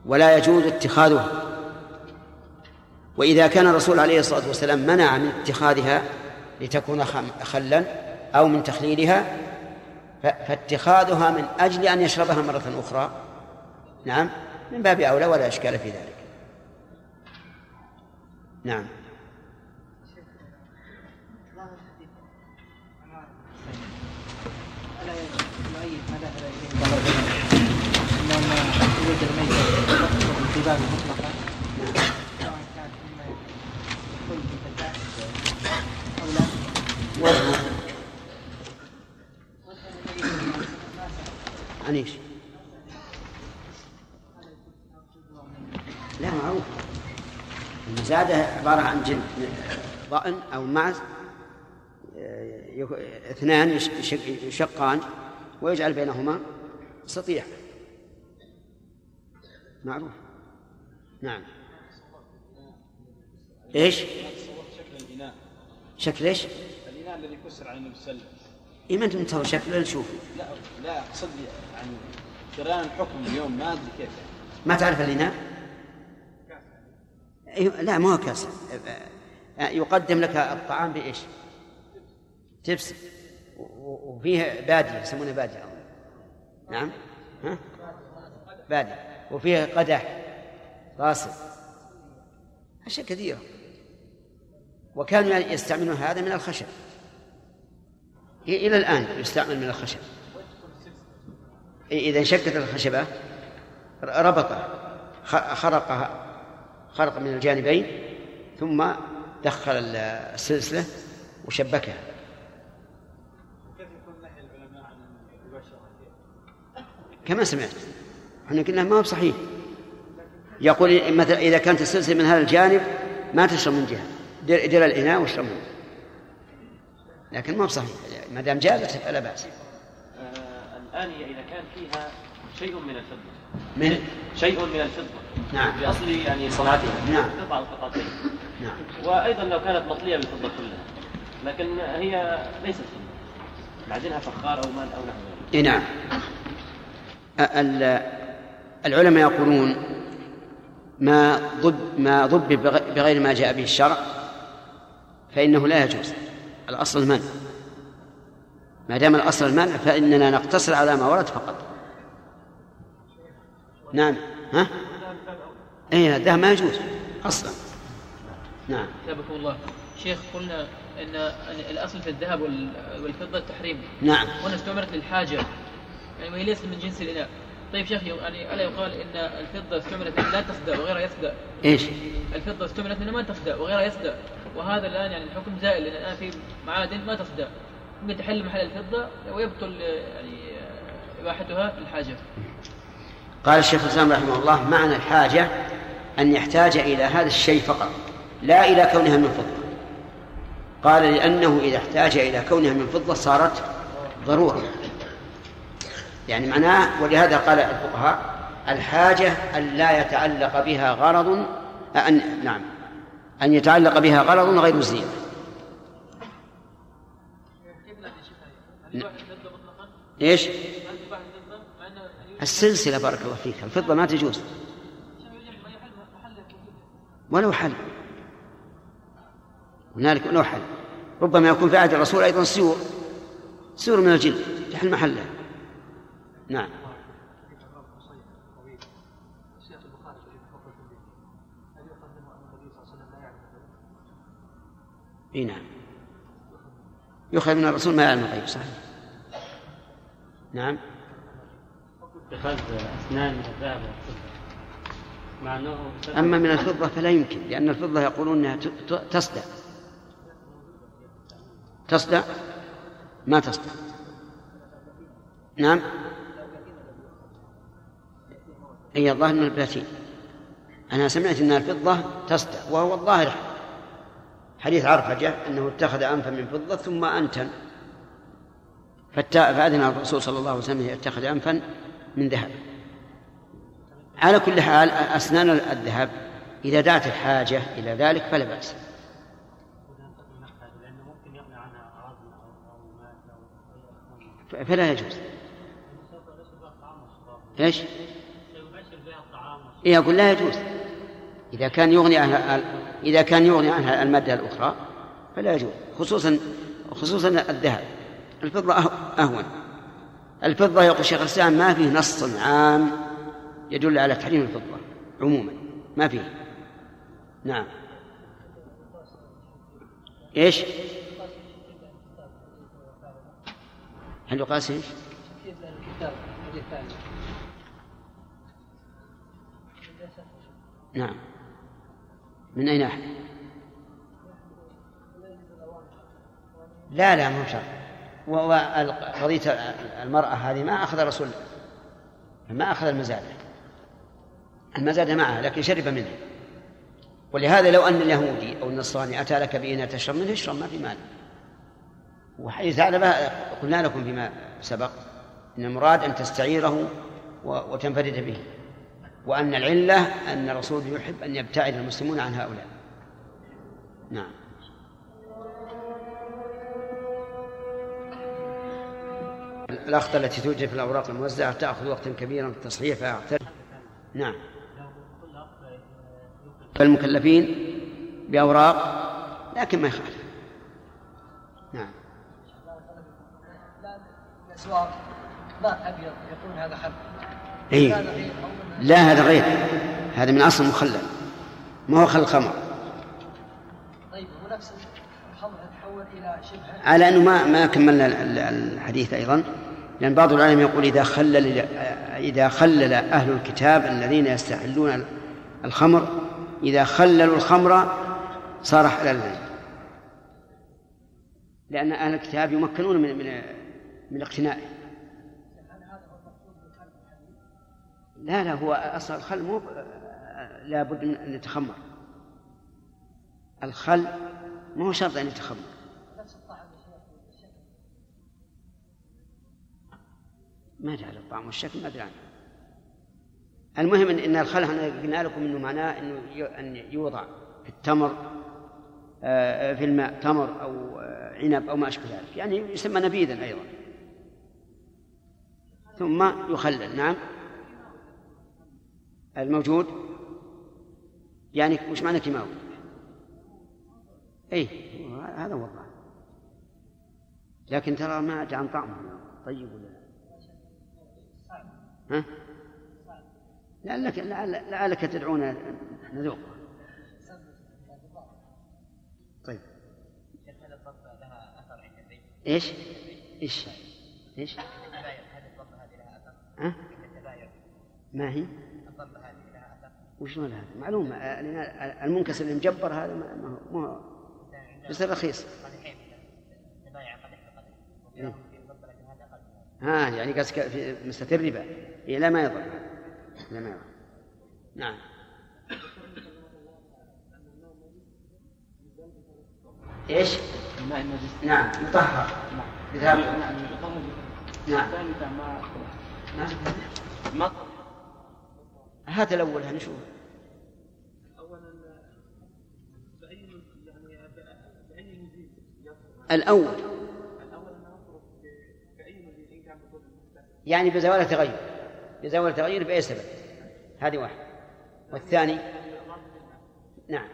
ولا يجوز اتخاذها. وإذا كان الرسول عليه الصلاة والسلام منع من اتخاذها لتكون خلا أو من تخليلها فاتخاذها من أجل أن يشربها مرة أخرى. نعم من باب أولى ولا إشكال في ذلك. نعم. عن إيش؟ لا معروف المزادة عبارة عن جن ضأن أو معز اثنان يشقان ويجعل بينهما سطيح معروف نعم إيش؟ شكل إيش؟ الإناء الذي كسر عن النبي صلى الله عليه وسلم إيه ما أنتم تو شكله نشوف لا لا أقصد يعني جريان الحكم اليوم ما أدري كيف. ما تعرف الإناء؟ أيوة لا ما هو كاس يقدم لك الطعام بإيش؟ تبس. وفيه بادية يسمونه بادية. نعم. ها؟ بادية. وفيه قدح. غاصب أشياء كثيرة. وكانوا يستعملون هذا من الخشب. إلى الآن يستعمل من الخشب. إذا انشقت الخشبة ربطها خ- خرقها خرق من الجانبين ثم دخل السلسلة وشبكها. كما سمعت إحنا قلنا ما هو صحيح. يقول مثلا إذا كانت السلسلة من هذا الجانب ما تشرب من جهة. دير, الإناء واشرب منه. لكن ما هو صحيح. ما دام جازت فلا بأس. آه، الآنية إذا كان فيها شيء من الفضة. من؟ شيء من الفضة. نعم. بأصل يعني صنعتها. نعم. قطعة القطعتين. نعم. وأيضا لو كانت مطلية بالفضة كلها. لكن هي ليست فضة. معدنها فخار أو مال أو نحو ذلك. إيه نعم. ال- العلماء يقولون ما ضب ما ضب بغ- بغير ما جاء به الشرع فإنه لا يجوز. الأصل المنع ما دام الأصل المنع فإننا نقتصر على ما ورد فقط. نعم. ها؟ اي الذهب ما يجوز أصلا. نعم. ثابكم الله. شيخ قلنا إن الأصل في الذهب وال- والفضة التحريم. نعم. هنا استعملت للحاجة. يعني وهي ليست من جنس الإناء. طيب شيخ يعني ألا يقال إن الفضة استعملت لا تصدأ وغيرها يصدأ؟ إيش؟ الفضة استعملت من ما تصدأ وغيرها يصدأ. وهذا الآن يعني الحكم زائل لأن الآن في معادن ما ممكن تحل محل الفضة ويبطل يعني إباحتها للحاجه قال الشيخ الإسلام رحمه الله معنى الحاجة أن يحتاج إلى هذا الشيء فقط لا إلى كونها من فضة. قال لأنه إذا احتاج إلى كونها من فضة صارت ضرورة. يعني معناه ولهذا قال الفقهاء الحاجة أن لا يتعلق بها غرض أن نعم أن يتعلق بها غرض غير الزينه إيش؟ السلسلة بارك الله فيك الفضة ما تجوز. ولو حل. هنالك ولو حل. ربما يكون في عهد الرسول أيضا سيور. سيور من الجلد تحل محلها نعم. إي نعم. يؤخذ من الرسول ما يعلم الغيب صحيح. نعم. اتخاذ أسنان من الذهب مع أنه أما من الفضة فلا يمكن لأن الفضة يقولون أنها تصدع. تصدع؟ ما تصدع. نعم. أي الظاهر من البلاتين. أنا سمعت أن الفضة تصدع وهو الظاهر. حديث عرفجة أنه اتخذ أنفا من فضة ثم أنتن. فأذن الرسول صلى الله عليه وسلم يتخذ أنفا من ذهب. على كل حال أسنان الذهب إذا دعت الحاجة إلى ذلك فلا بأس. فلا يجوز. إيش؟ إيه أقول لا يجوز. إذا كان يغني عنها إذا كان يغني عنها المادة الأخرى فلا يجوز خصوصا خصوصا الذهب. الفضة أه- أهون الفضة يقول شيخ الإسلام ما فيه نص عام يدل على تحريم الفضة عموما ما فيه نعم إيش؟ هل يقاس إيش؟ نعم من أي ناحية؟ لا لا مو شرط وقضية المرأة هذه ما أخذ الرسول ما أخذ المزادة. المزادة معها لكن شرب منها. ولهذا لو أن اليهودي أو النصراني أتى لك بإناء تشرب منه اشرب ما في مانع وحديث ثعلبة قلنا لكم فيما سبق أن المراد أن تستعيره وتنفرد به. وأن العلة أن الرسول يحب أن يبتعد المسلمون عن هؤلاء. نعم. الأخطاء التي توجد في الأوراق الموزعة تأخذ وقتا كبيرا في التصحيح فأعترف نعم. فالمكلفين بأوراق لكن ما يخالف. نعم. يقول هذا أو من- لا هذا غير. هذا من أصل مخلل. ما هو خل خمر. طيب هو نفس الخمر تحول إلى شبهه على أنه ما ما كملنا ال- ال- الحديث أيضا. لأن بعض العلماء يقول إذا خلل إذا خلل أهل الكتاب الذين يستحلون الخمر إذا خللوا الخمر صار حلالا. لأن أهل الكتاب يمكنون من من من اقتنائه لا لا هو أصل الخل مو لا بد من أن يتخمر. الخل ما هو شرط أن يتخمر. ما على الطعم والشكل ما ادري عنه المهم ان إن الخل إحنا قلنا لكم إنه معناه إنه أن يوضع في التمر آه، في الماء تمر أو آه، عنب أو ما أشبه ذلك. يعني يسمى نبيذا أيضا. ثم يخلل نعم. الموجود؟ يعني وش معنى كيماوي؟ اي هذا هو الظاهر. لكن ترى ما عن طعمه طيب ولا لا ها؟ لعلك لعل- لعلك تدعونا نذوق طيب إيش؟ إيش؟ إيش؟ ها؟ ما هي؟ وشلون هذا؟ معلوم لأن المنكسر المجبر هذا ما هو ما هو يصير رخيص إيه. ها يعني قصدك في مسألة الربا. إيه لا ما يضر. لا ما يضر. نعم. إيش؟ الماء نعم. مطهر. نعم. نعم. ما هات الأول نشوف الأول. يعني بزوال التغير بزوال التغير بأي سبب؟ هذه واحدة والثاني؟ نعم.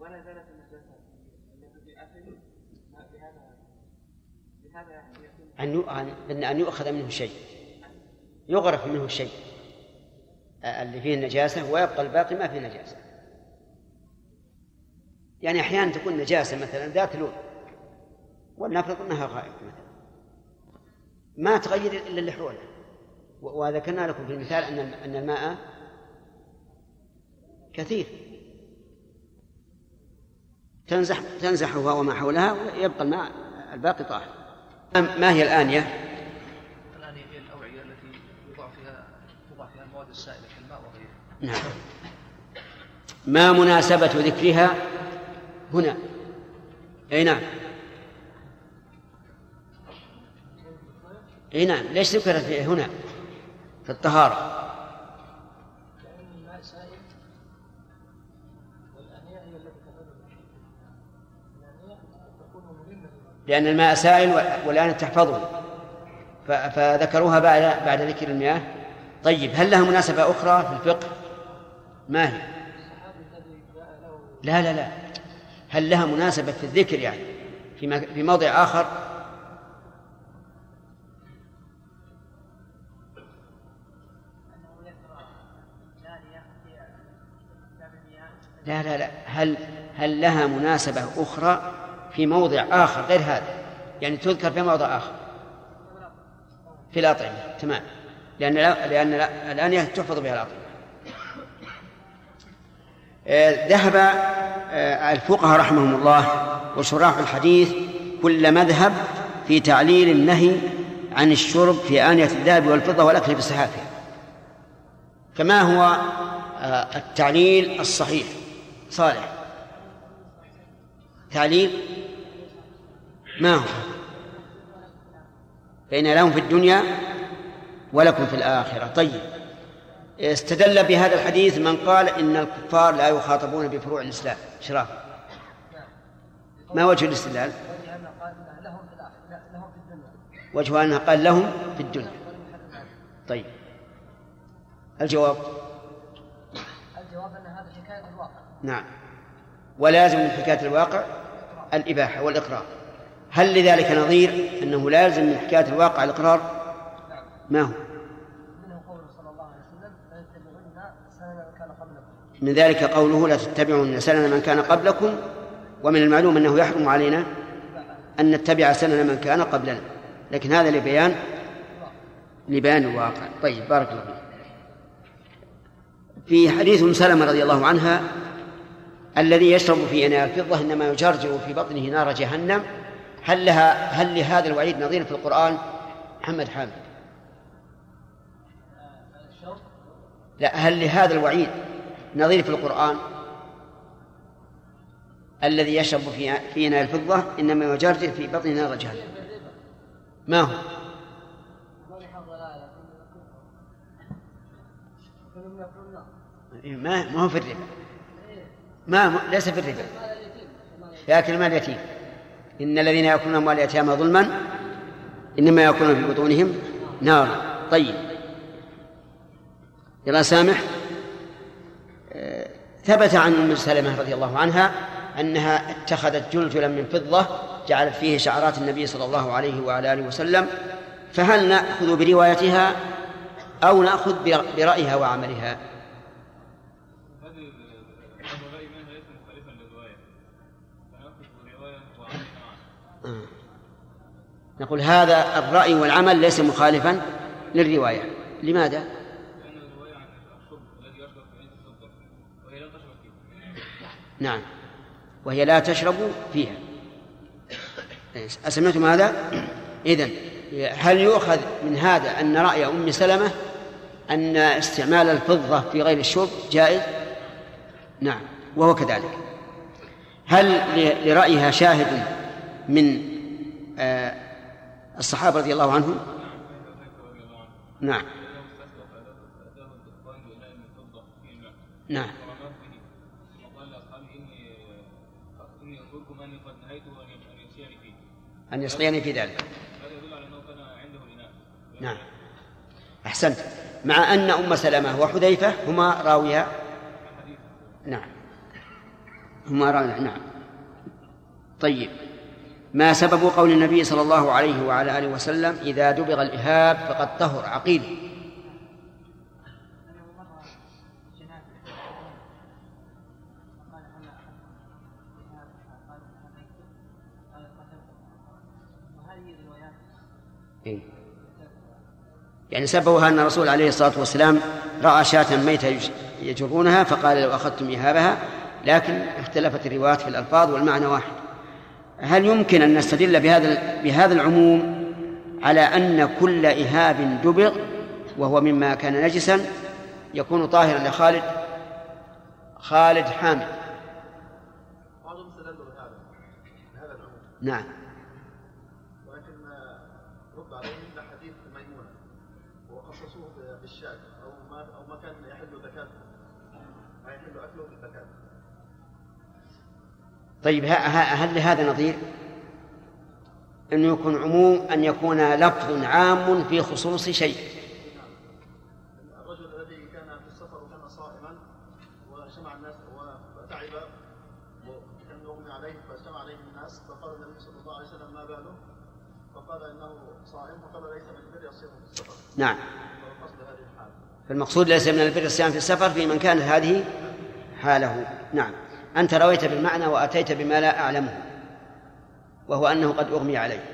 ولا زالت النجاسة التي أكل بهذا بهذا يعني يكون أن يؤ- أن- أن أن يؤخذ منه شيء. يغرف منه شيء آه، اللي فيه النجاسة ويبقى الباقي ما فيه نجاسة. يعني أحيانا تكون نجاسة مثلا ذات لون ولنفرض أنها غائب مثلا. ما تغير إلا و- وذكرنا لكم في المثال أن أن الماء كثير. تنزح تنزحها وما حولها ويبقى الماء الباقي طاهر. ما هي الآنية؟ الآن هي الأوعية التي يوضع فيها توضع فيها المواد السائلة كالماء وغيره نعم. ما مناسبة ذكرها؟ هنا. أي نعم. أي نعم. ليش ذكرت هنا؟ في الطهارة. لأن الماء سائل والآن تحفظه. فذكروها بعد بعد ذكر المياه. طيب هل لها مناسبة أخرى في الفقه؟ ما هي؟ لا لا لا. هل لها مناسبة في الذكر يعني؟ في في موضع آخر؟ لا لا لا. هل هل لها مناسبة أخرى في موضع آخر غير هذا؟ يعني تذكر في موضع آخر. في الأطعمة تمام. لأن لأن لا الآنية تحفظ بها الأطعمة. ذهب آه، الفقهاء رحمهم الله وشراح الحديث كل مذهب في تعليل النهي عن الشرب في آنية الذهب والفضة والأكل بصحافها كما هو آه، التعليل الصحيح. صالح. تعليل؟ ما هو؟ فإن لهم في الدنيا ولكم في الآخرة. طيب. استدل بهذا الحديث من قال إن الكفار لا يخاطبون بفروع الإسلام. شراف. ما وجه الاستدلال؟ وجه أنه قال إنه لهم في الآخرة لا، لهم في الدنيا. وجه أنه قال لهم في الدنيا طيب. الجواب؟ الجواب أن هذا حكاية الواقع نعم. ولازم من حكاية الواقع الإباحة والإقرار. هل لذلك نظير أنه لازم من حكاية الواقع الإقرار؟ ما هو منه قوله صلى الله عليه وسلم لا يتبعون سنن من كان قبلكم من ذلك قوله لا تتبعون سنن من كان قبلكم ومن المعلوم أنه يحرم علينا أن نتبع سنن من كان قبلنا. لكن هذا لبيان لبيان الواقع طيب بارك الله فيك. في حديث أم سلمة رضي الله عنها الذي يشرب في إناء الفضة إنما يجرجر في بطنه نار جهنم. هل لها هل لهذا الوعيد نظير في القرآن؟ محمد حامد. لا هل لهذا الوعيد؟ نظير في القرآن الذي يشرب في في إناء الفضة إنما يجرجر في نار جهنم. ما هو؟ إيه، ما ما هو في الربا. ما ما- ليس في الربا. ياكل مال اليتيم. إن الذين يأكلون أموال اليتامى ظلما إنما يأكلون في بطونهم نارا. طيب. يلا سامح ثبت عن أم سلمة رضي الله عنها أنها اتخذت جلجلا من فضة جعلت فيه شعرات النبي صلى الله عليه وعلى آله وسلم فهل نأخذ بروايتها أو نأخذ بر- برأيها وعملها نقول هذا الرأي والعمل ليس مخالفا للرواية لماذا؟ لأن الرواية عن الشرب الذي يشرب في عين الفضة وهي لا تشرب فيه نعم وهي لا تشرب فيها أسمعتم هذا؟ إذن هل يؤخذ من هذا أن رأي أم سلمة أن استعمال الفضة في غير الشرب جائز؟ نعم وهو كذلك هل لرأيها شاهد من آه، الصحابة رضي الله عنهم؟ نعم لأنه أن يسقيني في ذلك. نعم. أحسنت. مع أن أم سلمة وحذيفة هما راويا. نعم. هما راويا نعم. طيب. ما سبب قول النبي صلى الله عليه وعلى آله وسلم إذا دبغ الإهاب فقد طهر عقيل؟ يعني سببها أن الرسول عليه الصلاة والسلام رأى شاة ميتة يج- يجرونها فقال لو أخذتم إهابها لكن اختلفت الروايات في الألفاظ والمعنى واحد. هل يمكن أن نستدل بهذا بهذا العموم على أن كل إهاب دبغ وهو مما كان نجسا يكون طاهرا لخالد خالد حامد؟ نعم ولكن رد عليهم بحديث ميمونه وخصصوه بالشاة أو ما أو ما كان يحل زكاته ما يحل اكله بالزكاه طيب هل لهذا نظير؟ أنه يكون عموم أن يكون لفظ عام في خصوص شيء. الرجل الذي كان في السفر وكان صائما واجتمع الناس وتعب وكان يغمي عليه فاجتمع عليه الناس فقال النبي صلى الله عليه وسلم ما باله؟ فقال إنه صائم فقال ليس من البر يصيم في السفر. نعم. فالمقصود ليس من البر الصيام في السفر في من كانت هذه حاله. نعم. أنت رويت بالمعنى وأتيت بما لا أعلمه وهو أنه قد أغمي عليه.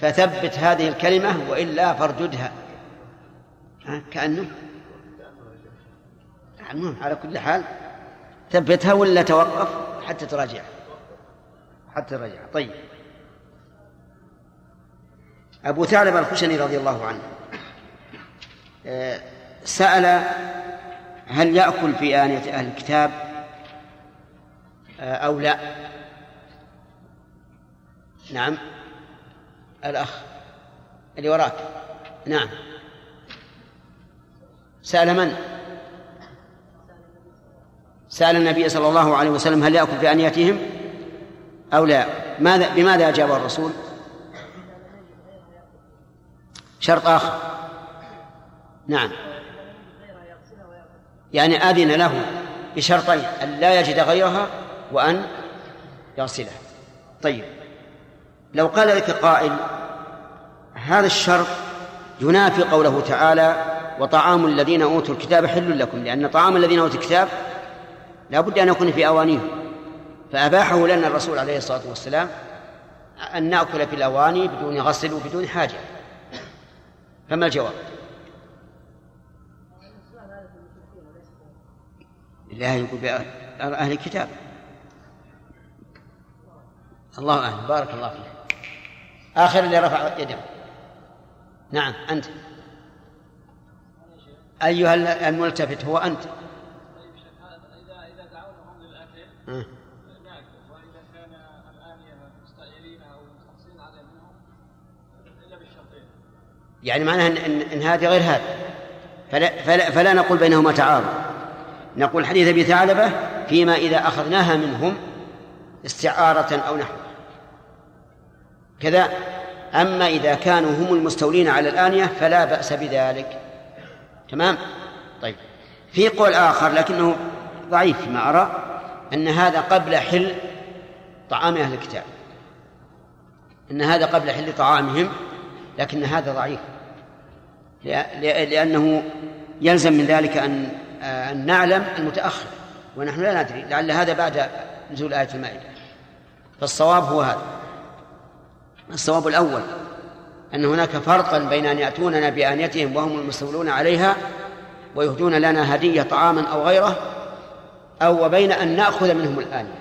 فثبت هذه الكلمة وإلا فارددها. ها كأنه المهم على كل حال ثبتها ولا توقف؟ حتى تراجع. حتى تراجع. طيب. أبو ثعلب الخشني رضي الله عنه آه، سأل هل يأكل في آنية أهل الكتاب؟ أو لا. نعم. الأخ اللي وراك. نعم. سأل من؟ سأل النبي صلى الله عليه وسلم هل يأكل في آنيتهم أو لا. ماذا بماذا أجاب الرسول؟ شرط آخر. نعم. يعني أذن له بشرطين أن لا يجد غيرها وأن يغسلها طيب. لو قال لك قائل هذا الشرط ينافي قوله تعالى وطعام الذين أوتوا الكتاب حل لكم. لأن طعام الذين أوتوا الكتاب لا بد أن يكون في أوانيهم. فأباحه لنا الرسول عليه الصلاة والسلام أن نأكل في الأواني بدون غسل وبدون حاجة. فما الجواب؟ الله يقول أهل الكتاب. الله أعلم. بارك الله فيك. آخر اللي رفع يده. نعم أنت. أيها الملتفت هو أنت. آه. يعني معناها إن, إن هذه غير هذا فلا, فلا, فلا نقول بينهما تعارض. نقول حديث أبي ثعلبة فيما إذا أخذناها منهم استعارة أو نحو. كذا. أما إذا كانوا هم المستولين على الآنية فلا بأس بذلك. تمام؟ طيب. في قول آخر لكنه ضعيف فيما أرى أن هذا قبل حل طعام أهل الكتاب. أن هذا قبل حل طعامهم لكن هذا ضعيف. لأنه يلزم من ذلك أن أن نعلم المتأخر ونحن لا ندري. لعل هذا بعد نزول آية المائدة. فالصواب هو هذا. الصواب الأول أن هناك فرقا بين أن يأتوننا بآنيتهم وهم المستولون عليها ويهدون لنا هدية طعاما أو غيره أو وبين أن نأخذ منهم الآنية.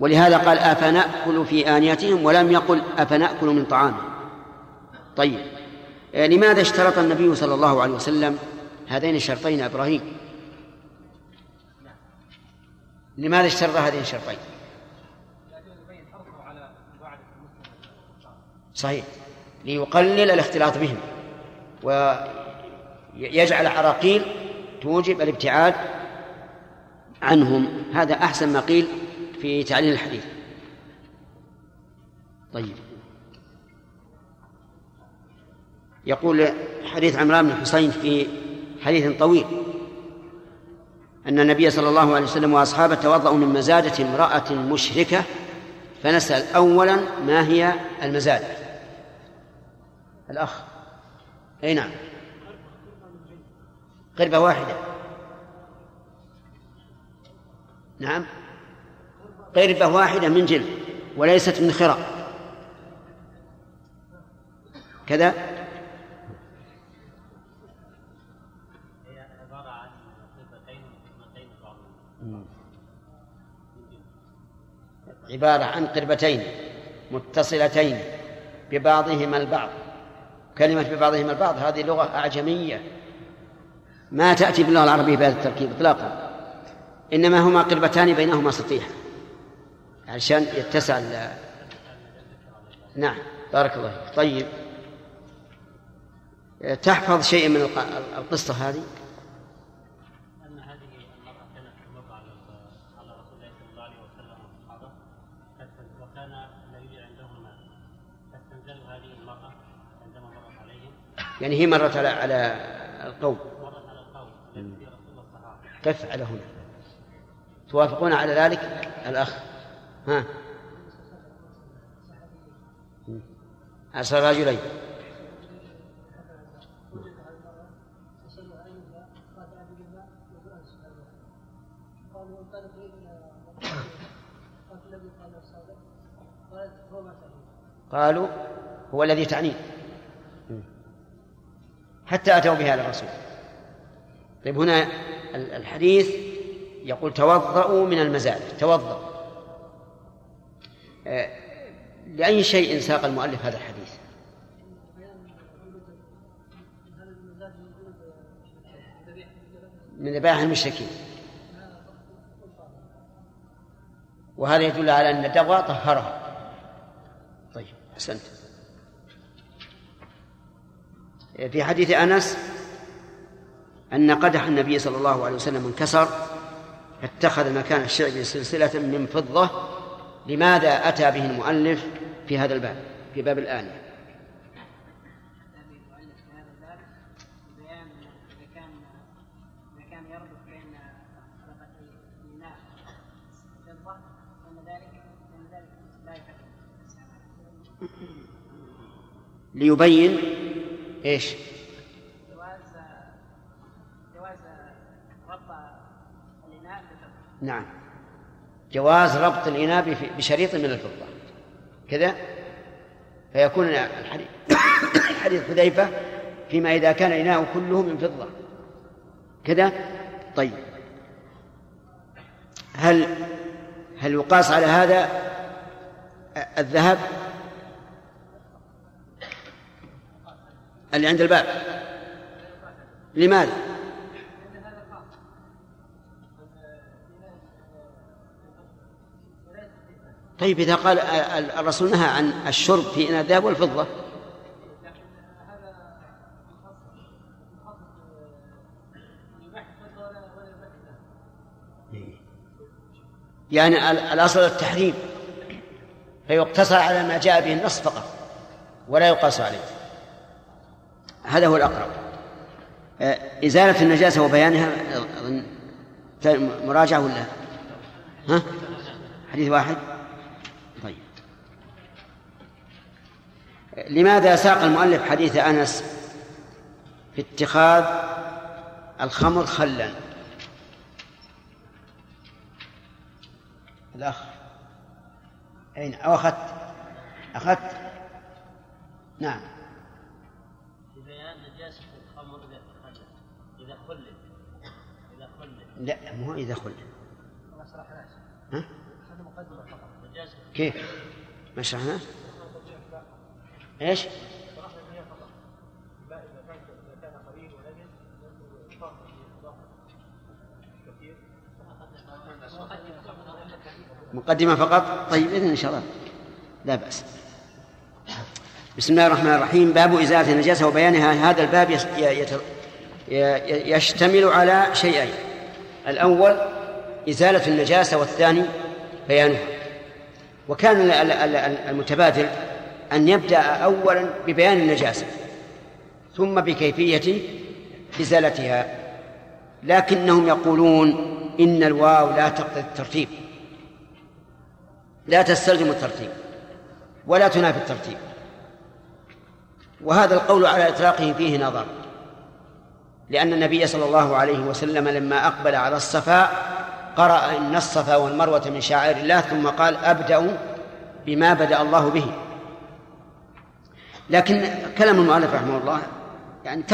ولهذا قال أفنأكل في آنيتهم ولم يقل أفنأكل من طعامهم. طيب لماذا اشترط النبي صلى الله عليه وسلم هذين الشرطين إبراهيم؟ لماذا اشترط هذين الشرطين؟ صحيح. ليقلل الاختلاط بهم. ويجعل عراقيل توجب الابتعاد عنهم. هذا أحسن ما قيل في تعليل الحديث. طيب. يقول حديث عمران بن حسين في حديث طويل. أن النبي صلى الله عليه وسلم وأصحابه توضأوا من مزادة امرأة مشركة فنسأل أولا ما هي المزادة. الأخ. أي نعم. قربة واحدة. نعم. قربة واحدة من جلد وليست من خرق كذا. عبارة عن قربتين متصلتين ببعضهما البعض. كلمة ببعضهما البعض هذه لغة أعجمية. ما تأتي باللغة العربية بهذا التركيب إطلاقا. إنما هما قربتان بينهما سطيح عشان يتسع نعم بارك الله فيك. طيب. تحفظ شيء من القصة هذه؟ يعني هي مرت على على القوم. على هنا. توافقون على ذلك؟ الأخ. ها. أرسل رجلين. قالوا هو الذي تعنيه. حتى أتوا بها على الرسول. طيب هنا الحديث يقول توضأوا من المزاد توضأ آه، لأي شيء ساق المؤلف هذا الحديث؟ من ذبائح المشركين. وهذا يدل على أن الدواء طهرها. طيب أحسنت. في حديث أنس أن قدح النبي صلى الله عليه وسلم انكسر فاتخذ مكان الشعب سلسلة من فضة لماذا أتى به المؤلف في هذا الباب في باب الآنية ليبين إيش؟ جواز جواز ربط الإناء نعم. جواز ربط الإناء بشريط من الفضة. كذا؟ فيكون الحديث حديث حذيفة فيما إذا كان الإناء كله من فضة. كذا؟ طيب. هل هل يقاس على هذا الذهب؟ اللي عند الباب. لماذا؟ طيب إذا قال الرسول نهى عن الشرب في إناء الذهب والفضة. يعني الأصل التحريم. فيقتصر على ما جاء به النص فقط ولا يقاس عليه. هذا هو الأقرب. آه، إزالة النجاسة وبيانها أظن مراجعة ولا؟ ها؟ حديث واحد. طيب. لماذا ساق المؤلف حديث أنس في اتخاذ الخمر خلا؟ الأخ. أين؟ أو أخذت؟ أخذت؟ نعم. لا مو إذا خلد ها؟ كيف؟ ما شرحنا؟ إيش؟ مقدمة فقط طيب إذن إن شاء الله لا بأس بسم الله الرحمن الرحيم باب إزالة النجاسة وبيانها هذا الباب يشتمل على شيئين الأول إزالة النجاسة والثاني بيانها. وكان المتبادل أن يبدأ أولا ببيان النجاسة ثم بكيفية إزالتها. لكنهم يقولون إن الواو لا تقتضي الترتيب. لا تستلزم الترتيب ولا تنافي الترتيب. وهذا القول على إطلاقه فيه نظر. لأن النبي صلى الله عليه وسلم لما أقبل على الصفا قرأ إن الصفا والمروة من شعائر الله ثم قال أبدأ بما بدأ الله به. لكن كلام المؤلف رحمه الله يعني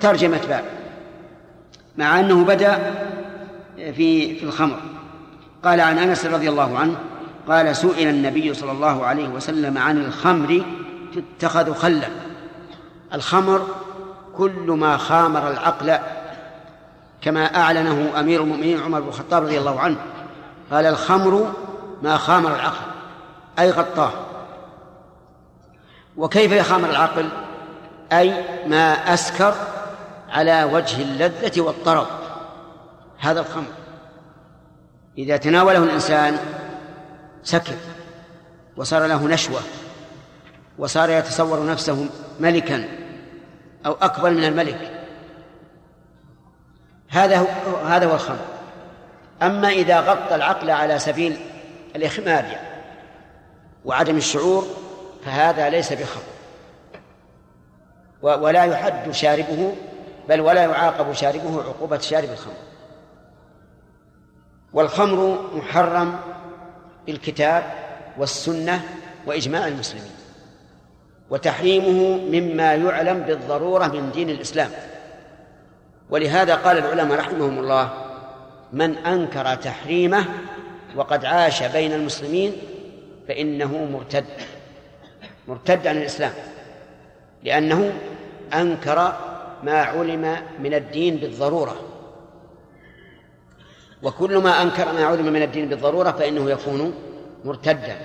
ترجمة باب مع أنه بدأ في في الخمر. قال عن أنس رضي الله عنه قال سئل النبي صلى الله عليه وسلم عن الخمر تتخذ خلا. الخمر كل ما خامر العقل كما أعلنه أمير المؤمنين عمر بن الخطاب رضي الله عنه. قال الخمر ما خامر العقل أي غطاه. وكيف يخامر العقل؟ أي ما أسكر على وجه اللذة والطرب. هذا الخمر. إذا تناوله الإنسان سكر وصار له نشوة وصار يتصور نفسه ملكا. أو أكبر من الملك. هذا هو هذا هو الخمر أما إذا غطى العقل على سبيل الإخماد يعني وعدم الشعور فهذا ليس بخمر ولا يحد شاربه بل ولا يعاقب شاربه عقوبة شارب الخمر. والخمر محرم بالكتاب والسنة وإجماع المسلمين. وتحريمه مما يعلم بالضرورة من دين الإسلام. ولهذا قال العلماء رحمهم الله من أنكر تحريمه وقد عاش بين المسلمين فإنه مرتد مرتد عن الإسلام. لأنه أنكر ما علم من الدين بالضرورة. وكل ما أنكر ما علم من الدين بالضرورة فإنه يكون مرتدا.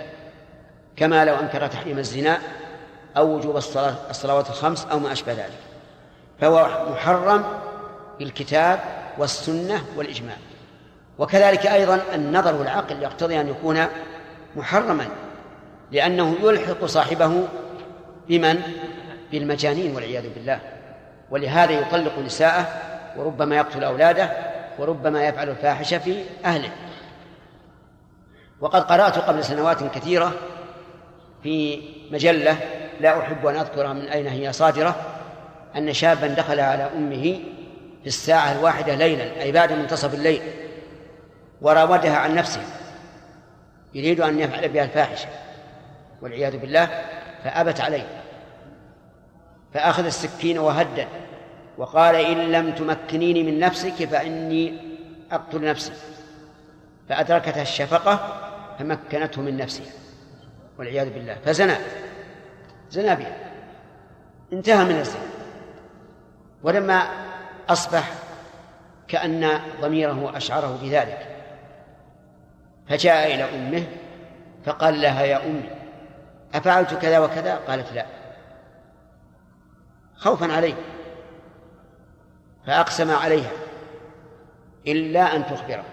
كما لو أنكر تحريم الزنا أو وجوب الصلاة الصلوات الخمس أو ما أشبه ذلك. فهو محرم بالكتاب والسنة والإجماع. وكذلك أيضا النظر والعقل يقتضي أن يكون محرما لأنه يلحق صاحبه بمن؟ بالمجانين والعياذ بالله. ولهذا يطلق نساءه وربما يقتل أولاده وربما يفعل الفاحشة في أهله. وقد قرأت قبل سنوات كثيرة في مجلة لا أحب أن أذكر من أين هي صادرة أن شابا دخل على أمه في الساعة الواحدة ليلا أي بعد منتصف الليل وراودها عن نفسه يريد أن يفعل بها الفاحشة والعياذ بالله فأبت عليه فأخذ السكين وهدد وقال إن لم تمكنيني من نفسك فإني أقتل نفسي فأدركتها الشفقة فمكنته من نفسها والعياذ بالله فزنى زنى بها انتهى من الزنا. ولما أصبح كأن ضميره أشعره بذلك فجاء إلى أمه فقال لها يا أمي أفعلت كذا وكذا؟ قالت لا. خوفا عليه فأقسم عليها إلا أن تخبره.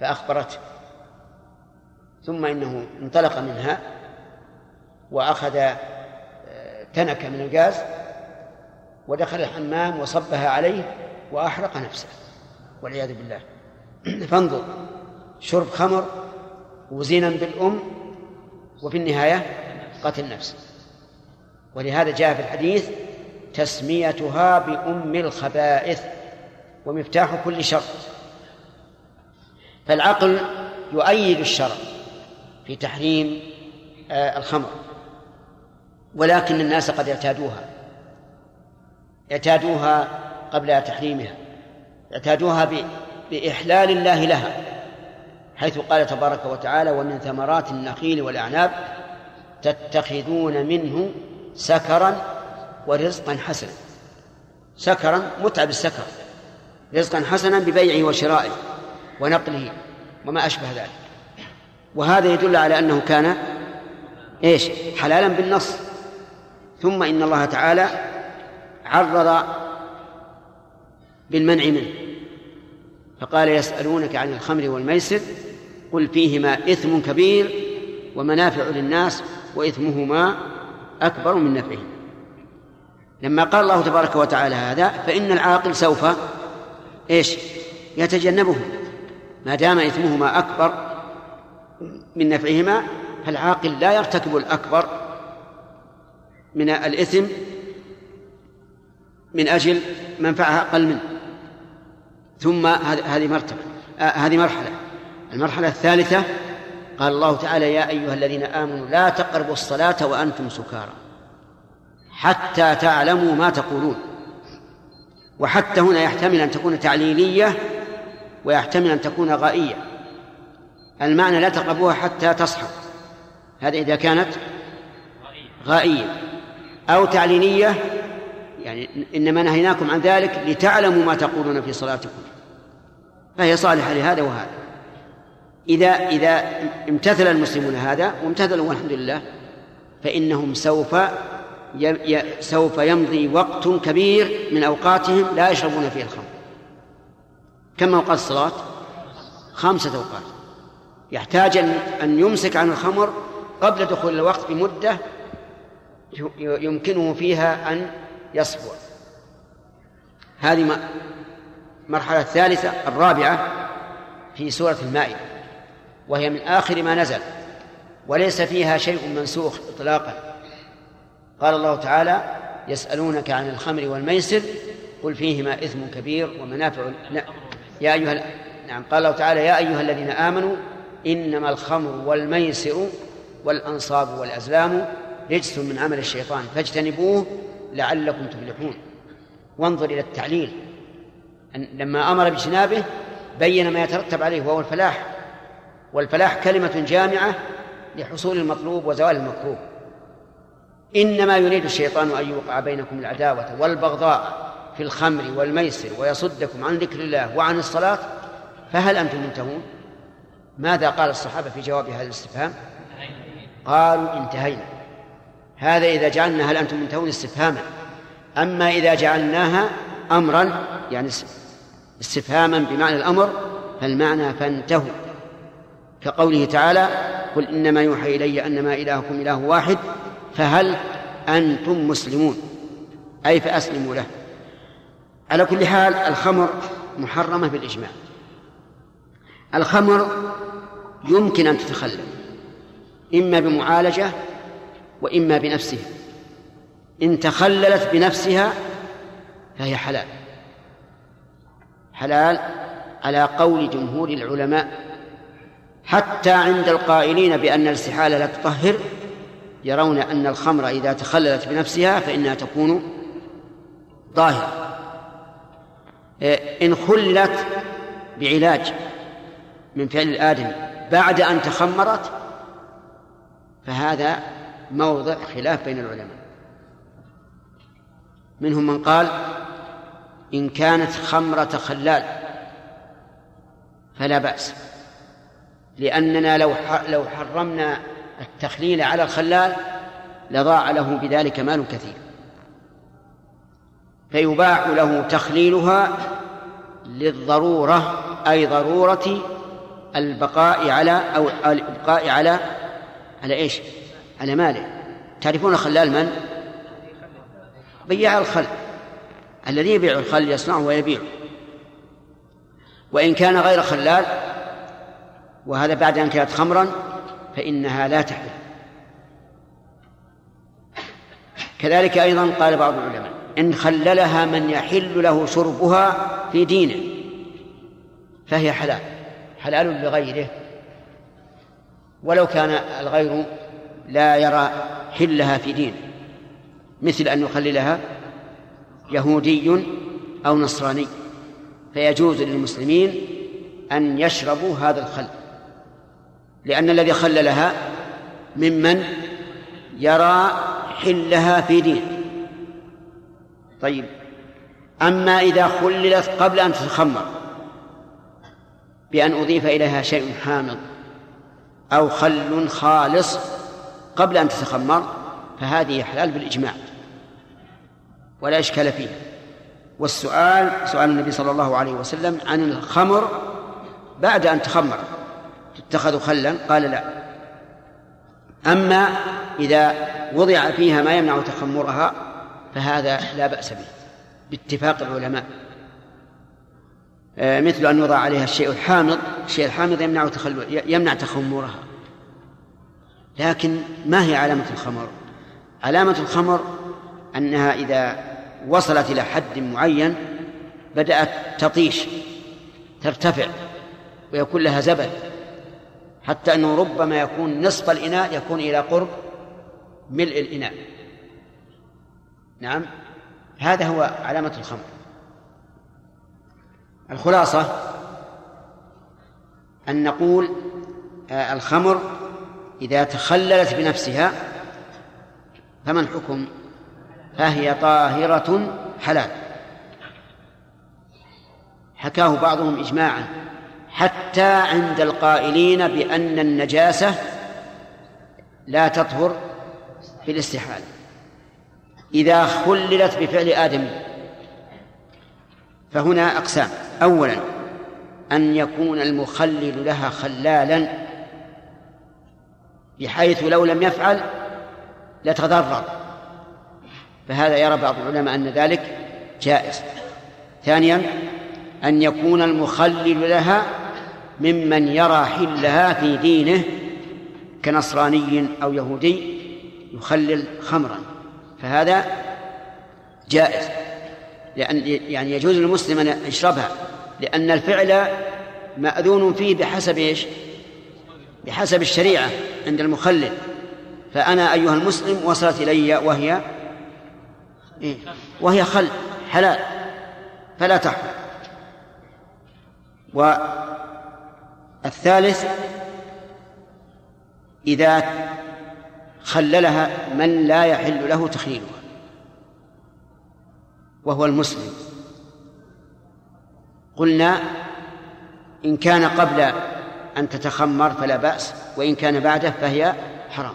فأخبرته ثم إنه انطلق منها وأخذ آه، تنك من الغاز ودخل الحمام وصبها عليه وأحرق نفسه والعياذ بالله. فانظر شرب خمر وزنا بالأم وفي النهاية قتل نفس ولهذا جاء في الحديث تسميتها بأم الخبائث ومفتاح كل شر. فالعقل يؤيد الشرع في تحريم آه، الخمر. ولكن الناس قد اعتادوها. اعتادوها قبل تحريمها. اعتادوها بإحلال الله لها حيث قال تبارك وتعالى ومن ثمرات النخيل والأعناب تتخذون منه سكرا ورزقا حسنا. سكرا متعب السكر. رزقا حسنا ببيعه وشرائه ونقله وما أشبه ذلك. وهذا يدل على أنه كان إيش؟ حلالا بالنص. ثم إن الله تعالى عرض بالمنع منه. فقال يسألونك عن الخمر والميسر قل فيهما إثم كبير ومنافع للناس وإثمهما أكبر من نفعهما. لما قال الله تبارك وتعالى هذا فإن العاقل سوف إيش؟ يتجنبه. ما دام إثمهما أكبر من نفعهما فالعاقل لا يرتكب الأكبر من الإثم من أجل منفعة أقل منه. ثم هذه مرتبة آه، هذه مرحلة. المرحلة الثالثة قال الله تعالى يا أيها الذين آمنوا لا تقربوا الصلاة وأنتم سكارى حتى تعلموا ما تقولون. وحتى هنا يحتمل أن تكون تعليلية ويحتمل أن تكون غائية. المعنى لا تقربوها حتى تصحوا هذا إذا كانت غائية. أو تعليلية يعني إنما نهيناكم عن ذلك لتعلموا ما تقولون في صلاتكم. فهي صالحة لهذا وهذا. إذا إذا امتثل المسلمون هذا وامتثلوا والحمد لله فإنهم سوف سوف يمضي وقت كبير من أوقاتهم لا يشربون فيه الخمر. كم أوقات الصلاة؟ خمسة أوقات. يحتاج أن يمسك عن الخمر قبل دخول الوقت بمدة يمكنه فيها أن يصفو هذه المرحلة الثالثة الرابعة في سورة المائدة وهي من آخر ما نزل وليس فيها شيء منسوخ إطلاقا. قال الله تعالى يسألونك عن الخمر والميسر قل فيهما إثم كبير ومنافع يا أيها نعم قال الله تعالى يا أيها الذين آمنوا إنما الخمر والميسر والأنصاب والأزلام رجس من عمل الشيطان فاجتنبوه لعلكم تفلحون. وانظر إلى التعليل. لما أمر باجتنابه بين ما يترتب عليه وهو الفلاح. والفلاح كلمة جامعة لحصول المطلوب وزوال المكروه. إنما يريد الشيطان أن يوقع بينكم العداوة والبغضاء في الخمر والميسر ويصدكم عن ذكر الله وعن الصلاة فهل أنتم منتهون؟ ماذا قال الصحابة في جواب هذا الاستفهام؟ قالوا انتهينا. هذا إذا جعلنا هل أنتم منتهون استفهاما. أما إذا جعلناها أمرا يعني استفهاما بمعنى الأمر فالمعنى فانتهوا. كقوله تعالى قل إنما يوحى إلي أنما إلهكم إله واحد فهل أنتم مسلمون؟ أي فأسلموا له. على كل حال الخمر محرمة بالإجماع. الخمر يمكن أن تتخلل إما بمعالجة وإما بنفسها إن تخللت بنفسها فهي حلال. حلال على قول جمهور العلماء. حتى عند القائلين بأن الاستحالة لا تطهر يرون أن الخمر إذا تخللت بنفسها فإنها تكون ظاهرة إن خلت بعلاج من فعل الآدمي بعد أن تخمرت فهذا موضع خلاف بين العلماء منهم من قال إن كانت خمرة خلال فلا بأس لأننا لو لو حرمنا التخليل على الخلال لضاع له بذلك مال كثير فيباح له تخليلها للضرورة أي ضرورة البقاء على أو الإبقاء على على إيش؟ على ماله. تعرفون خلال من؟ بياع الخل. الذي يبيع الخل يصنعه ويبيعه وإن كان غير خلال وهذا بعد أن كانت خمرا فإنها لا تحل. كذلك أيضا قال بعض العلماء إن خللها من يحل له شربها في دينه فهي حلال. حلال لغيره. ولو كان الغير لا يرى حلها في دينه مثل أن يخللها يهودي أو نصراني. فيجوز للمسلمين أن يشربوا هذا الخل لأن الذي خللها ممن يرى حلها في دينه طيب أما إذا خللت قبل أن تتخمر بأن أضيف إليها شيء حامض أو خل خالص قبل أن تتخمر فهذه حلال بالإجماع ولا إشكال فيه. والسؤال سؤال النبي صلى الله عليه وسلم عن الخمر بعد أن تخمر. تتخذ خلا؟ قال لا. أما إذا وضع فيها ما يمنع تخمرها فهذا لا بأس به باتفاق العلماء. آه، مثل أن يوضع عليها الشيء الحامض الشيء الحامض يمنع. يمنع تخمرها. لكن ما هي علامة الخمر؟ علامة الخمر أنها إذا وصلت إلى حد معين بدأت تطيش ترتفع ويكون لها زبد حتى أنه ربما يكون نصف الإناء يكون إلى قرب ملء الإناء نعم هذا هو علامة الخمر الخلاصة أن نقول آه، الخمر إذا تخللت بنفسها فما الحكم فهي طاهرة حلال. حكاه بعضهم إجماعا حتى عند القائلين بأن النجاسة لا تطهر بالاستحالة. إذا خللت بفعل آدم فهنا أقسام. أولا أن يكون المخلل لها خلالا بحيث لو لم يفعل لتضرر. فهذا يرى بعض العلماء أن ذلك جائز. ثانيا أن يكون المخلل لها ممن يرى حلها في دينه كنصراني أو يهودي يخلل خمرا. فهذا جائز. لأن يعني يجوز للمسلم أن يشربها لأن الفعل مأذون فيه بحسب إيش؟ بحسب الشريعة عند المخلل. فأنا أيها المسلم وصلت إلي وهي إيه؟ وهي خل حلال. فلا تحرم. والثالث إذا خللها من لا يحل له تخليلها وهو المسلم. قلنا إن كان قبل أن تتخمر فلا بأس وإن كان بعده فهي حرام.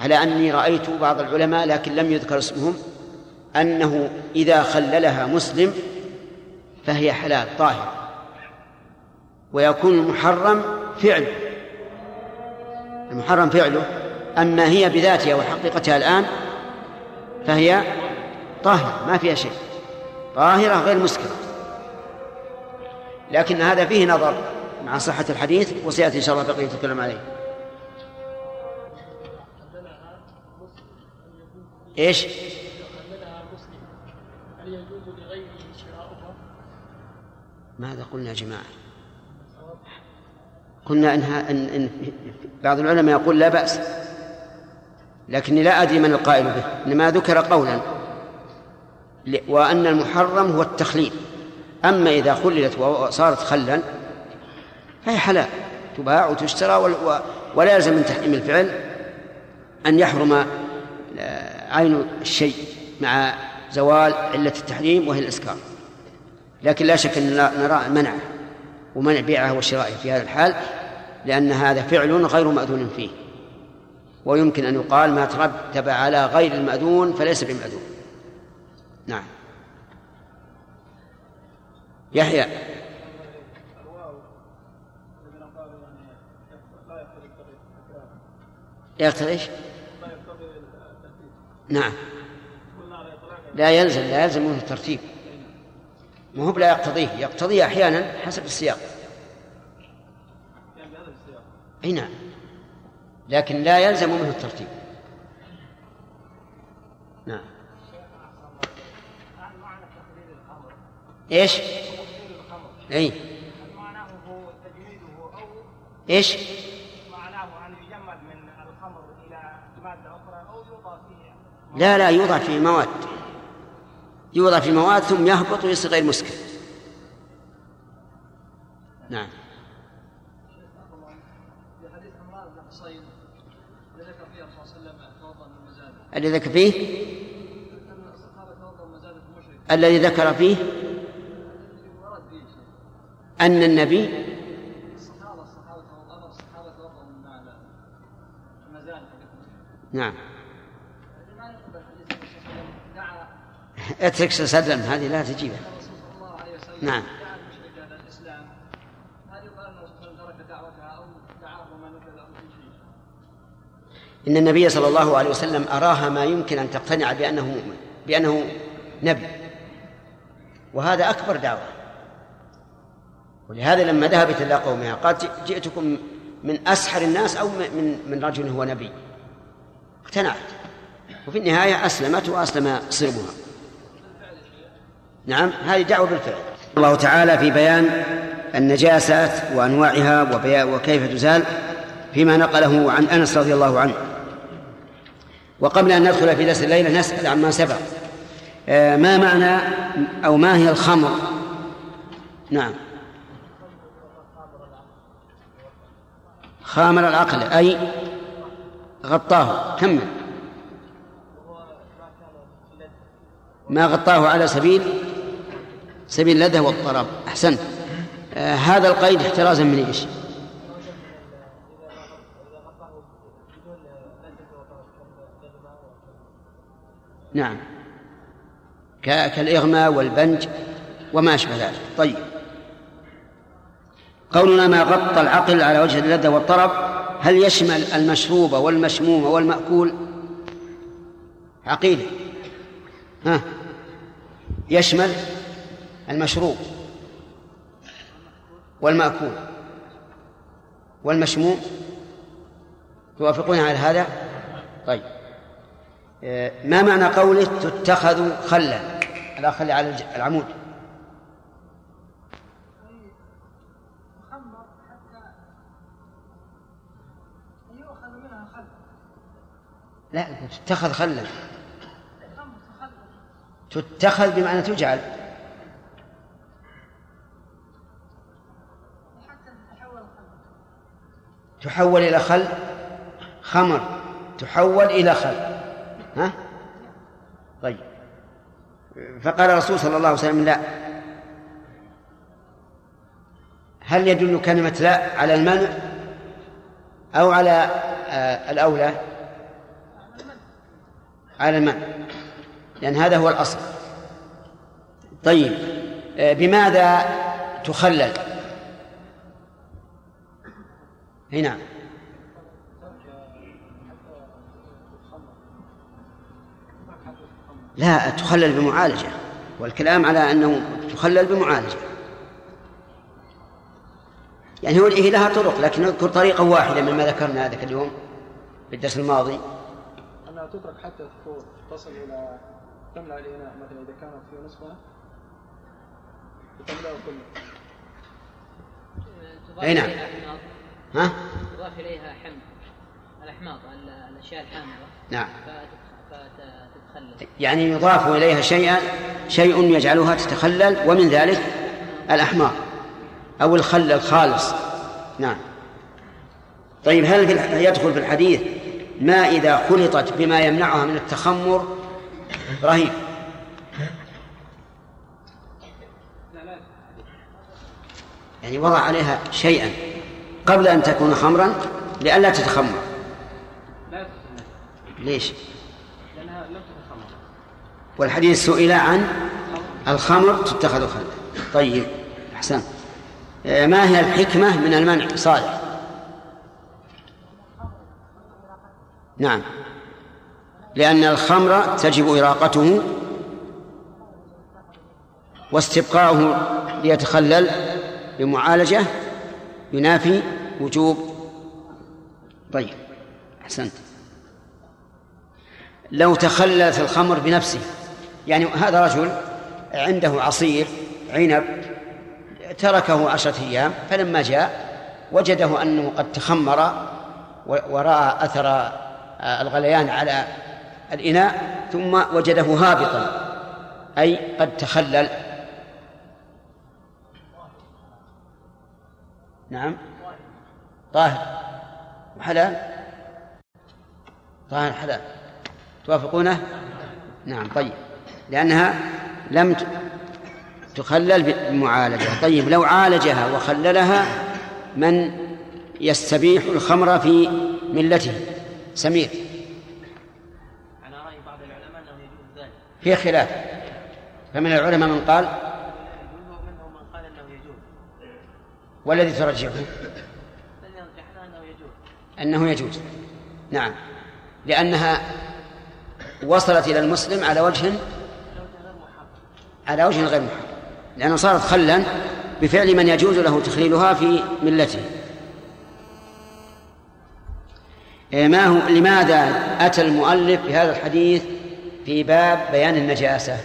على أني رأيت بعض العلماء لكن لم يذكر اسمهم أنه إذا خللها مسلم فهي حلال طاهرة ويكون المحرم فعل المحرم فعله. أما هي بذاتها وحقيقتها الآن فهي طاهرة ما فيها شيء. طاهرة غير مسكرة. لكن هذا فيه نظر. مع صحة الحديث وسيأتي إن شاء الله بقية الكلام عليه شراؤها؟ ماذا قلنا يا جماعة؟ قلنا إنها إن, إن بعض العلماء يقول لا بأس لكني لا أدري من القائل به إنما ذكر قولا وأن المحرم هو التخليل أما إذا خللت وصارت خلا فهي حلال. تباع وتشترى ولا يلزم من تحريم الفعل أن يحرم عين الشيء مع زوال علة التحريم وهي الإسكار. لكن لا شك أن نرى منعه ومنع بيعه وشرائه في هذا الحال لأن هذا فعل غير مأذون فيه. ويمكن أن يقال ما ترتب على غير المأذون فليس بمأذون. نعم. يحيى. يقتضي إيش؟ نعم. لا يلزم لا يلزم منه الترتيب. ما هو لا يقتضيه يقتضيه أحيانا حسب السياق. أي نعم. لكن لا يلزم منه الترتيب. نعم. إيش؟ إي. إيش؟ معناه ان يجمد من الخمر إلى ماده أخرى أو يوضع فيه لا لا يوضع في مواد يوضع في مواد ثم يهبط ويصير غير مسكر نعم. الذي ذكر فيه؟ الذي ذكر فيه؟ أن الصحابه توضا دعاه وما نفذ له في شيء إن النبي صلى الله عليه وسلم أراها ما يمكن أن تقتنع بأنه مؤمن بأنه نبي. وهذا أكبر دعوة. ولهذا لما ذهبت إلى قومها قالت جئتكم من أسحر الناس أو من من رجل هو نبي. اقتنعت. وفي النهاية أسلمت وأسلم صرمها نعم هذه دعوة بالفعل. الله تعالى في بيان النجاسات وأنواعها وكيف تزال فيما نقله عن أنس رضي الله عنه. وقبل أن ندخل في درس الليلة نسأل عما سبق. آه، ما معنى أو ما هي الخمر؟ نعم. خامر العقل أي غطاه. كمل. ما غطاه على سبيل؟ سبيل اللذة والطرب أحسنت. آه هذا القيد احترازا من إيش؟ نعم. كالإغماء والبنج وما أشبه ذلك. طيب. قولنا ما غطى العقل على وجه اللذة والطرب هل يشمل المشروب والمشموم والمأكول؟ عقيدة. ها. يشمل؟ المشروب والمأكول والمشموم توافقون على هذا؟ طيب. آه، ما معنى قوله تتخذ خلا؟ الأخ اللي على العمود. خل لا تتخذ خلا. تتخذ بمعنى تجعل. تحول إلى خل خمر. تحول إلى خل ها؟ طيب. فقال الرسول صلى الله عليه وسلم لا. هل يدل كلمة لا على المنع أو على آه، الأولى؟ على المنع. لأن هذا هو الأصل. طيب. آه، بماذا تخلل؟ اي نعم. لا تخلل بمعالجة والكلام على أنه تخلل بمعالجة. يعني هو هي لها طرق لكن نذكر طريقة واحدة مما ذكرنا ذاك اليوم في الدرس الماضي. أنها تترك حتى تصل إلى تملأ الإناء مثلا إذا كانت في نصفها تملأه كله. أي نعم. ها؟ تضاف إليها حمض الأحماض الأشياء الحامضة. نعم. فتتخلل. يعني يضاف إليها شيئا شيء يجعلها تتخلل ومن ذلك الأحماض أو الخل الخالص. نعم. طيب هل في يدخل في الحديث ما إذا خلطت بما يمنعها من التخمر؟ رهيب. يعني وضع عليها شيئا. قبل أن تكون خمرا لئلا تتخمر. ليش؟ لأنها لم تتخمر والحديث سئل عن الخمر تتخذ خلا طيب أحسن ما هي الحكمة من المنع؟ صالح. نعم. لأن الخمر تجب إراقته واستبقاؤه ليتخلل بمعالجة ينافي وجوب. طيب أحسنت. لو تخللت الخمر بنفسه يعني هذا رجل عنده عصير عنب تركه عشرة أيام فلما جاء وجده أنه قد تخمر ورأى أثر الغليان على الإناء ثم وجده هابطا أي قد تخلل. نعم. طاهر. وحلال طاهر حلال. توافقونه؟ نعم طيب. لأنها لم تخلل بالمعالجة طيب لو عالجها وخللها من يستبيح الخمر في ملته؟ سمير. على رأي بعض العلماء أنه يجوز ذلك. في خلاف. فمن العلماء من قال؟ والذي ترجحه الذي رجحنا أنه يجوز أنه يجوز. نعم. لأنها وصلت إلى المسلم على وجه على وجه غير محرم. لأنها صارت خلا بفعل من يجوز له تخليلها في ملته. إيه، ما هو لماذا أتى المؤلف بهذا الحديث في باب بيان النجاسة؟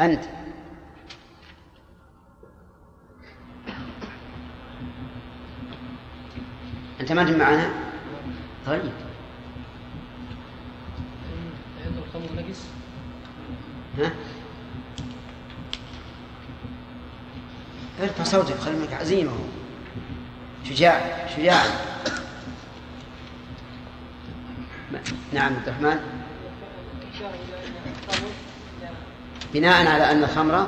أنت أنت ما أنت معنا؟ طيب. عند الخمر نجس ها؟ ارفع صوتك خلي منك عزيمة. شجاع شجاع. نعم عبد الرحمن. بناء على أن الخمر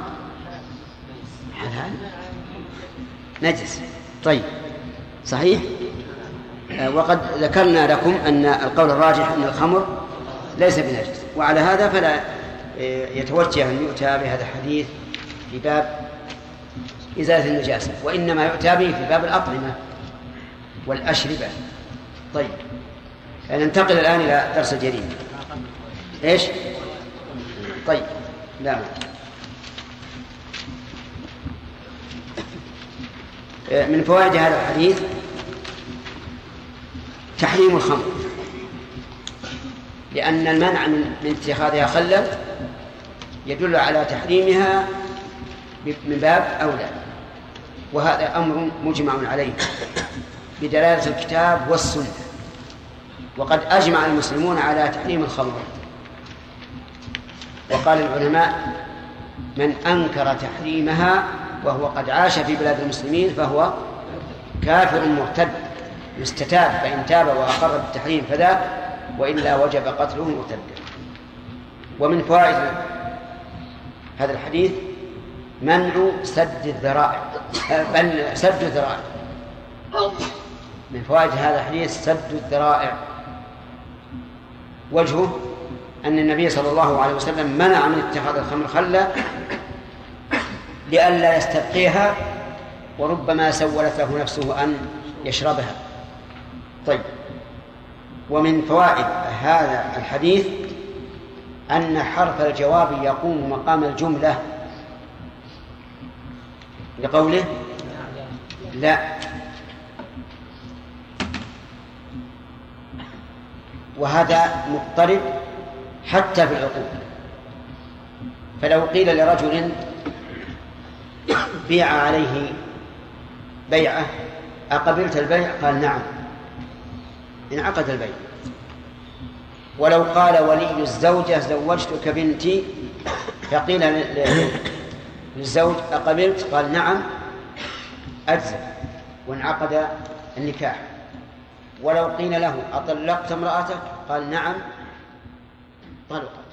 حلال. نجس. طيب. صحيح؟ وقد ذكرنا لكم أن القول الراجح أن الخمر ليس بنجس وعلى هذا فلا آه، يتوجه أن يؤتى بهذا الحديث في باب إزالة النجاسة وإنما يؤتى به في باب الأطعمة والأشربة طيب ننتقل الآن إلى درس الجريمة إيش؟ طيب لا ما. من فوائد هذا الحديث تحريم الخمر. لأن المنع من اتخاذها خلا يدل على تحريمها من باب أولى وهذا أمر مجمع عليه بدلالة الكتاب والسنة. وقد أجمع المسلمون على تحريم الخمر. وقال العلماء من أنكر تحريمها وهو قد عاش في بلاد المسلمين فهو كافر مرتد. يستتاب فإن تاب وأقر بالتحريم فذاك وإلا وجب قتله مرتدا ومن فوائد هذا الحديث منع سد الذرائع بل سد الذرائع. من فوائد هذا الحديث سد الذرائع. وجهه أن النبي صلى الله عليه وسلم منع من اتخاذ الخمر خلا لئلا يستبقيها وربما سولت له نفسه أن يشربها. طيب. ومن فوائد هذا الحديث أن حرف الجواب يقوم مقام الجملة. لقوله لا. وهذا مضطرد حتى في العقول فلو قيل لرجل بيع عليه بيعة أقبلت البيع؟ قال نعم. انعقد البيع ولو قال ولي الزوجة زوجتك بنتي فقيل للزوج أقبلت؟ قال نعم. أجزم. وانعقد النكاح. ولو قيل له أطلقت امرأتك؟ قال نعم. طلقت